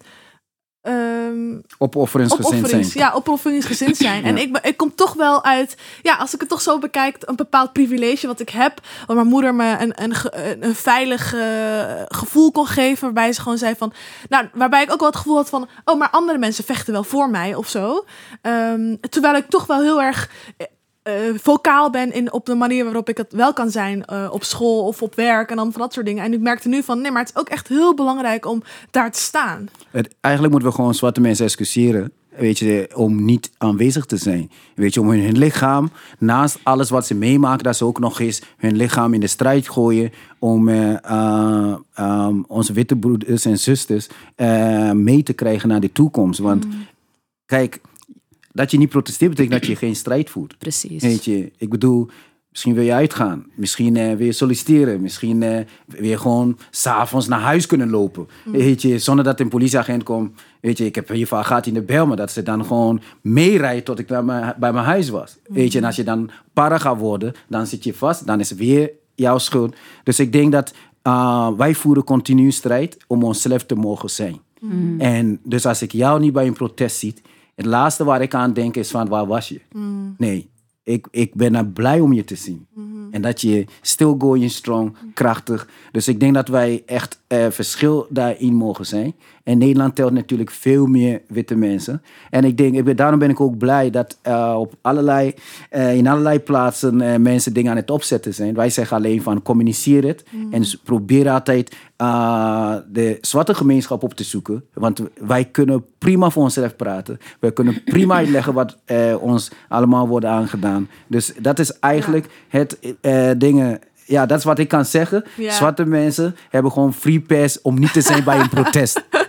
ehm, Opofferingsgezind zijn. Ja, opofferingsgezind zijn. En ik, ik kom toch wel uit, ja, als ik het toch zo bekijk, een bepaald privilege wat ik heb. Waar mijn moeder me een, een, een veilig eh, gevoel kon geven. Waarbij ze gewoon zei van, nou, waarbij ik ook wel het gevoel had van, oh, maar andere mensen vechten wel voor mij of zo. Ehm, terwijl ik toch wel heel erg. Eh, vocaal ben in, op de manier waarop ik het wel kan zijn eh, op school of op werk en dan van dat soort dingen. En ik merkte nu van, nee, maar het is ook echt heel belangrijk om daar te staan. Het, eigenlijk moeten we gewoon zwarte mensen excuseren. Weet je, om niet aanwezig te zijn. Weet je, om hun lichaam, naast alles wat ze meemaken, dat ze ook nog eens hun lichaam in de strijd gooien. Om eh, eh, ehm, onze witte broeders en zusters mee te krijgen naar de toekomst. Want kijk, dat je niet protesteert betekent dat je geen strijd voert. Precies. Weet je, ik bedoel, misschien wil je uitgaan. Misschien eh, wil je solliciteren. Misschien eh, wil je gewoon s'avonds naar huis kunnen lopen. Weet je, zonder dat een politieagent komt. Weet je, ik heb hiervan gehad in de bel, maar dat ze dan gewoon meerijdt tot ik bij mijn, bij mijn huis was. Weet je, en als je dan para gaat worden, dan zit je vast. Dan is het weer jouw schuld. Dus ik denk dat uh, wij voeren continu strijd om onszelf te mogen zijn. En dus als ik jou niet bij een protest zie, het laatste waar ik aan denk is van waar was je? Nee, ik, ik ben er blij om je te zien. En dat je still going strong, krachtig. Dus ik denk dat wij echt eh, verschil daarin mogen zijn. En Nederland telt natuurlijk veel meer witte mensen. En ik denk, ik ben, daarom ben ik ook blij dat eh, op allerlei, eh, in allerlei plaatsen mensen dingen aan het opzetten zijn. Wij zeggen alleen van communiceer het. En s- probeer altijd de zwarte gemeenschap op te zoeken. Want wij kunnen prima voor onszelf praten. Wij kunnen prima uitleggen wat ons allemaal wordt aangedaan. Dus dat is eigenlijk het dingen. Ja, dat is wat ik kan zeggen. Ja. Zwarte mensen hebben gewoon free pass om niet te zijn bij een protest.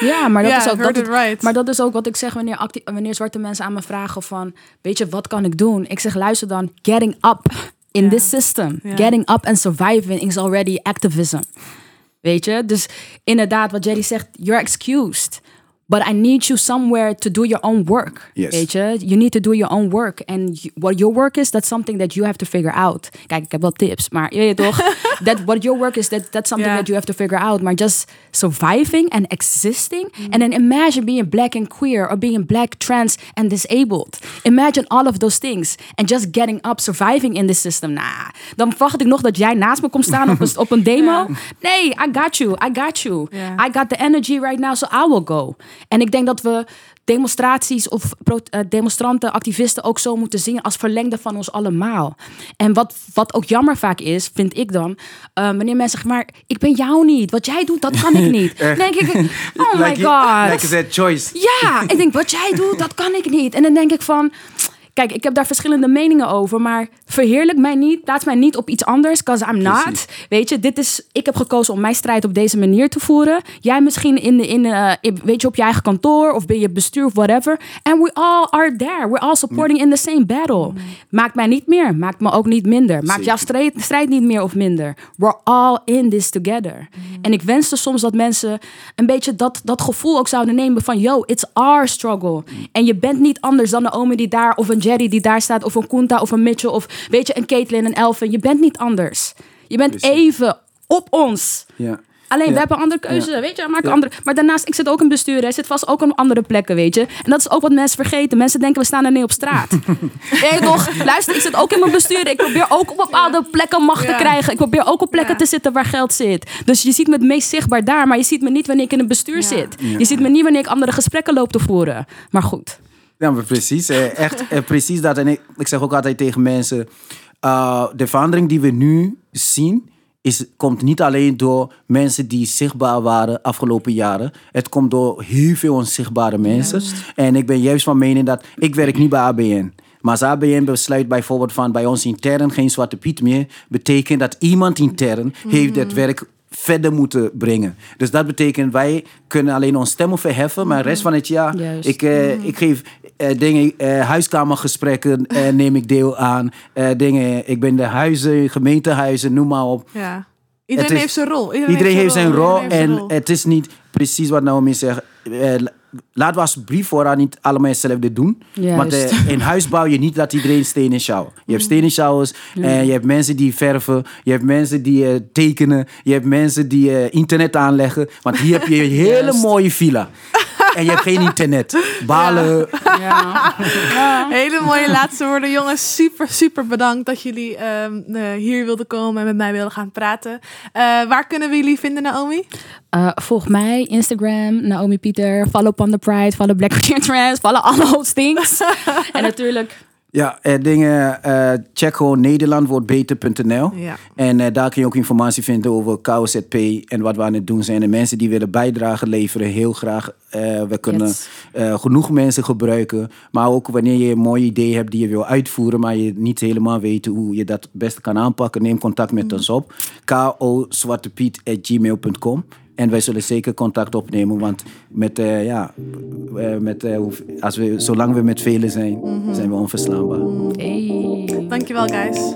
Ja, maar dat, is ook, dat, right. maar dat is ook wat ik zeg wanneer, acti- wanneer zwarte mensen aan me vragen van... Weet je, wat kan ik doen? Ik zeg, luister dan, getting up in this system. Getting up and surviving is already activism. Weet je? Dus inderdaad, wat Jerry zegt, you're excused. But I need you somewhere to do your own work. Yes. Weet je? You need to do your own work. And you- what your work is, that's something that you have to figure out. Kijk, ik heb wel tips, maar je weet toch? that what your work is, that, that's something that you have to figure out. Maar just surviving and existing. And then imagine being black and queer or being black, trans and disabled. Imagine all of those things. And just getting up, surviving in this system. Nah, dan verwacht ik nog dat jij naast me komt staan op een, op een demo. Nee, I got you, I got you. I got the energy right now, so I will go. En ik denk dat we demonstraties of eh, demonstranten, activisten ook zo moeten zien als verlengde van ons allemaal. En wat, wat ook jammer vaak is, vind ik dan, eh, wanneer mensen zeggen, maar ik ben jou niet. Wat jij doet, dat kan ik niet. Dan denk ik, oh my god. Like said, choice. Ja, ik denk, wat jij doet, dat kan ik niet. En dan denk ik van, kijk, ik heb daar verschillende meningen over, maar verheerlijk mij niet, plaats mij niet op iets anders, because I'm not. Precies. Weet je, dit is, ik heb gekozen om mijn strijd op deze manier te voeren. Jij misschien in, de- in, eh, in- weet je, op je eigen kantoor of bij je bestuur of whatever. And we all are there. We're all supporting in the same battle. Maakt mij niet meer, maakt me ook niet minder. Maakt Zeker. jouw strijd, strijd niet meer of minder. We're all in this together. En ik wenste soms dat mensen een beetje dat, dat gevoel ook zouden nemen van... yo, it's our struggle. En je bent niet anders dan Naomi die daar... of een Jerry die daar staat, of een Kunta of een Mitchell... of weet je, een Caitlin, een Elvin. Je bent niet anders. Je bent Precies. even op ons. Ja. Alleen, Ja. we hebben andere keuze, weet je. Maak Ja. andere. Maar daarnaast, ik zit ook in bestuur. Hij zit vast ook op andere plekken, weet je. En dat is ook wat mensen vergeten. Mensen denken, we staan er niet op straat. nee, toch? Luister, ik zit ook in mijn bestuur. Ik probeer ook op bepaalde plekken macht Ja. te krijgen. Ik probeer ook op plekken Ja. te zitten waar geld zit. Dus je ziet me het meest zichtbaar daar. Maar je ziet me niet wanneer ik in een bestuur Ja. zit. Je ziet me niet wanneer ik andere gesprekken loop te voeren. Maar goed. Ja, maar precies. Echt eh, precies dat. En ik, ik zeg ook altijd tegen mensen... eh, de verandering die we nu zien... Is, komt niet alleen door mensen die zichtbaar waren afgelopen jaren. Het komt door heel veel onzichtbare mensen. En ik ben juist van mening dat... Ik werk niet bij ABN. Maar als ABN besluit bijvoorbeeld van bij ons intern geen Zwarte Piet meer... betekent dat iemand intern heeft het werk verder moeten brengen. Dus dat betekent wij kunnen alleen ons stemmen verheffen, maar de rest van het jaar Juist. ik, eh, ik geef dingen, eh, huiskamergesprekken eh, neem ik deel aan. Eh, dingen, ik ben de huizen, gemeentehuizen, noem maar op. Ja. Iedereen is- heeft zijn rol. Iedereen heeft zijn rol Iedereen heeft zijn en rol. het is niet precies wat Naomi zegt. Eh, laten we alsjeblieft vooraan niet allemaal hetzelfde doen. Juist. Want eh, in huis bouw je niet dat iedereen steen en sjouw. Je hebt steen en sjouwers. En je hebt mensen die verven. Je hebt mensen die eh, tekenen. Je hebt mensen die eh, internet aanleggen. Want hier heb je een hele mooie villa. En je hebt geen internet. Balen. Ja. Hele mooie laatste woorden. Jongens, super, super bedankt dat jullie ehm, eh, hier wilden komen en met mij wilden gaan praten. Eh, waar kunnen we jullie vinden, Naomi? Eh, volg mij, Instagram, Naomi Pieter. Follow Panda Pride, follow Black Queer Trans, follow alle hostings. en natuurlijk Ja, eh, dingen, eh, check gewoon nederlandwordbeter.nl. Ja. En eh, daar kun je ook informatie vinden over KOZP en wat we aan het doen zijn. En mensen die willen bijdragen leveren, heel graag. Eh, we kunnen Yes. eh, genoeg mensen gebruiken. Maar ook wanneer je een mooi idee hebt die je wil uitvoeren, maar je niet helemaal weet hoe je dat het beste kan aanpakken, neem contact met ons op. ko.zwartepiet.gmail.com en wij zullen zeker contact opnemen, want met, eh, ja, eh, met, eh, als we, zolang we met velen zijn, mhm. zijn we onverslaanbaar. Hey. Dankjewel, guys.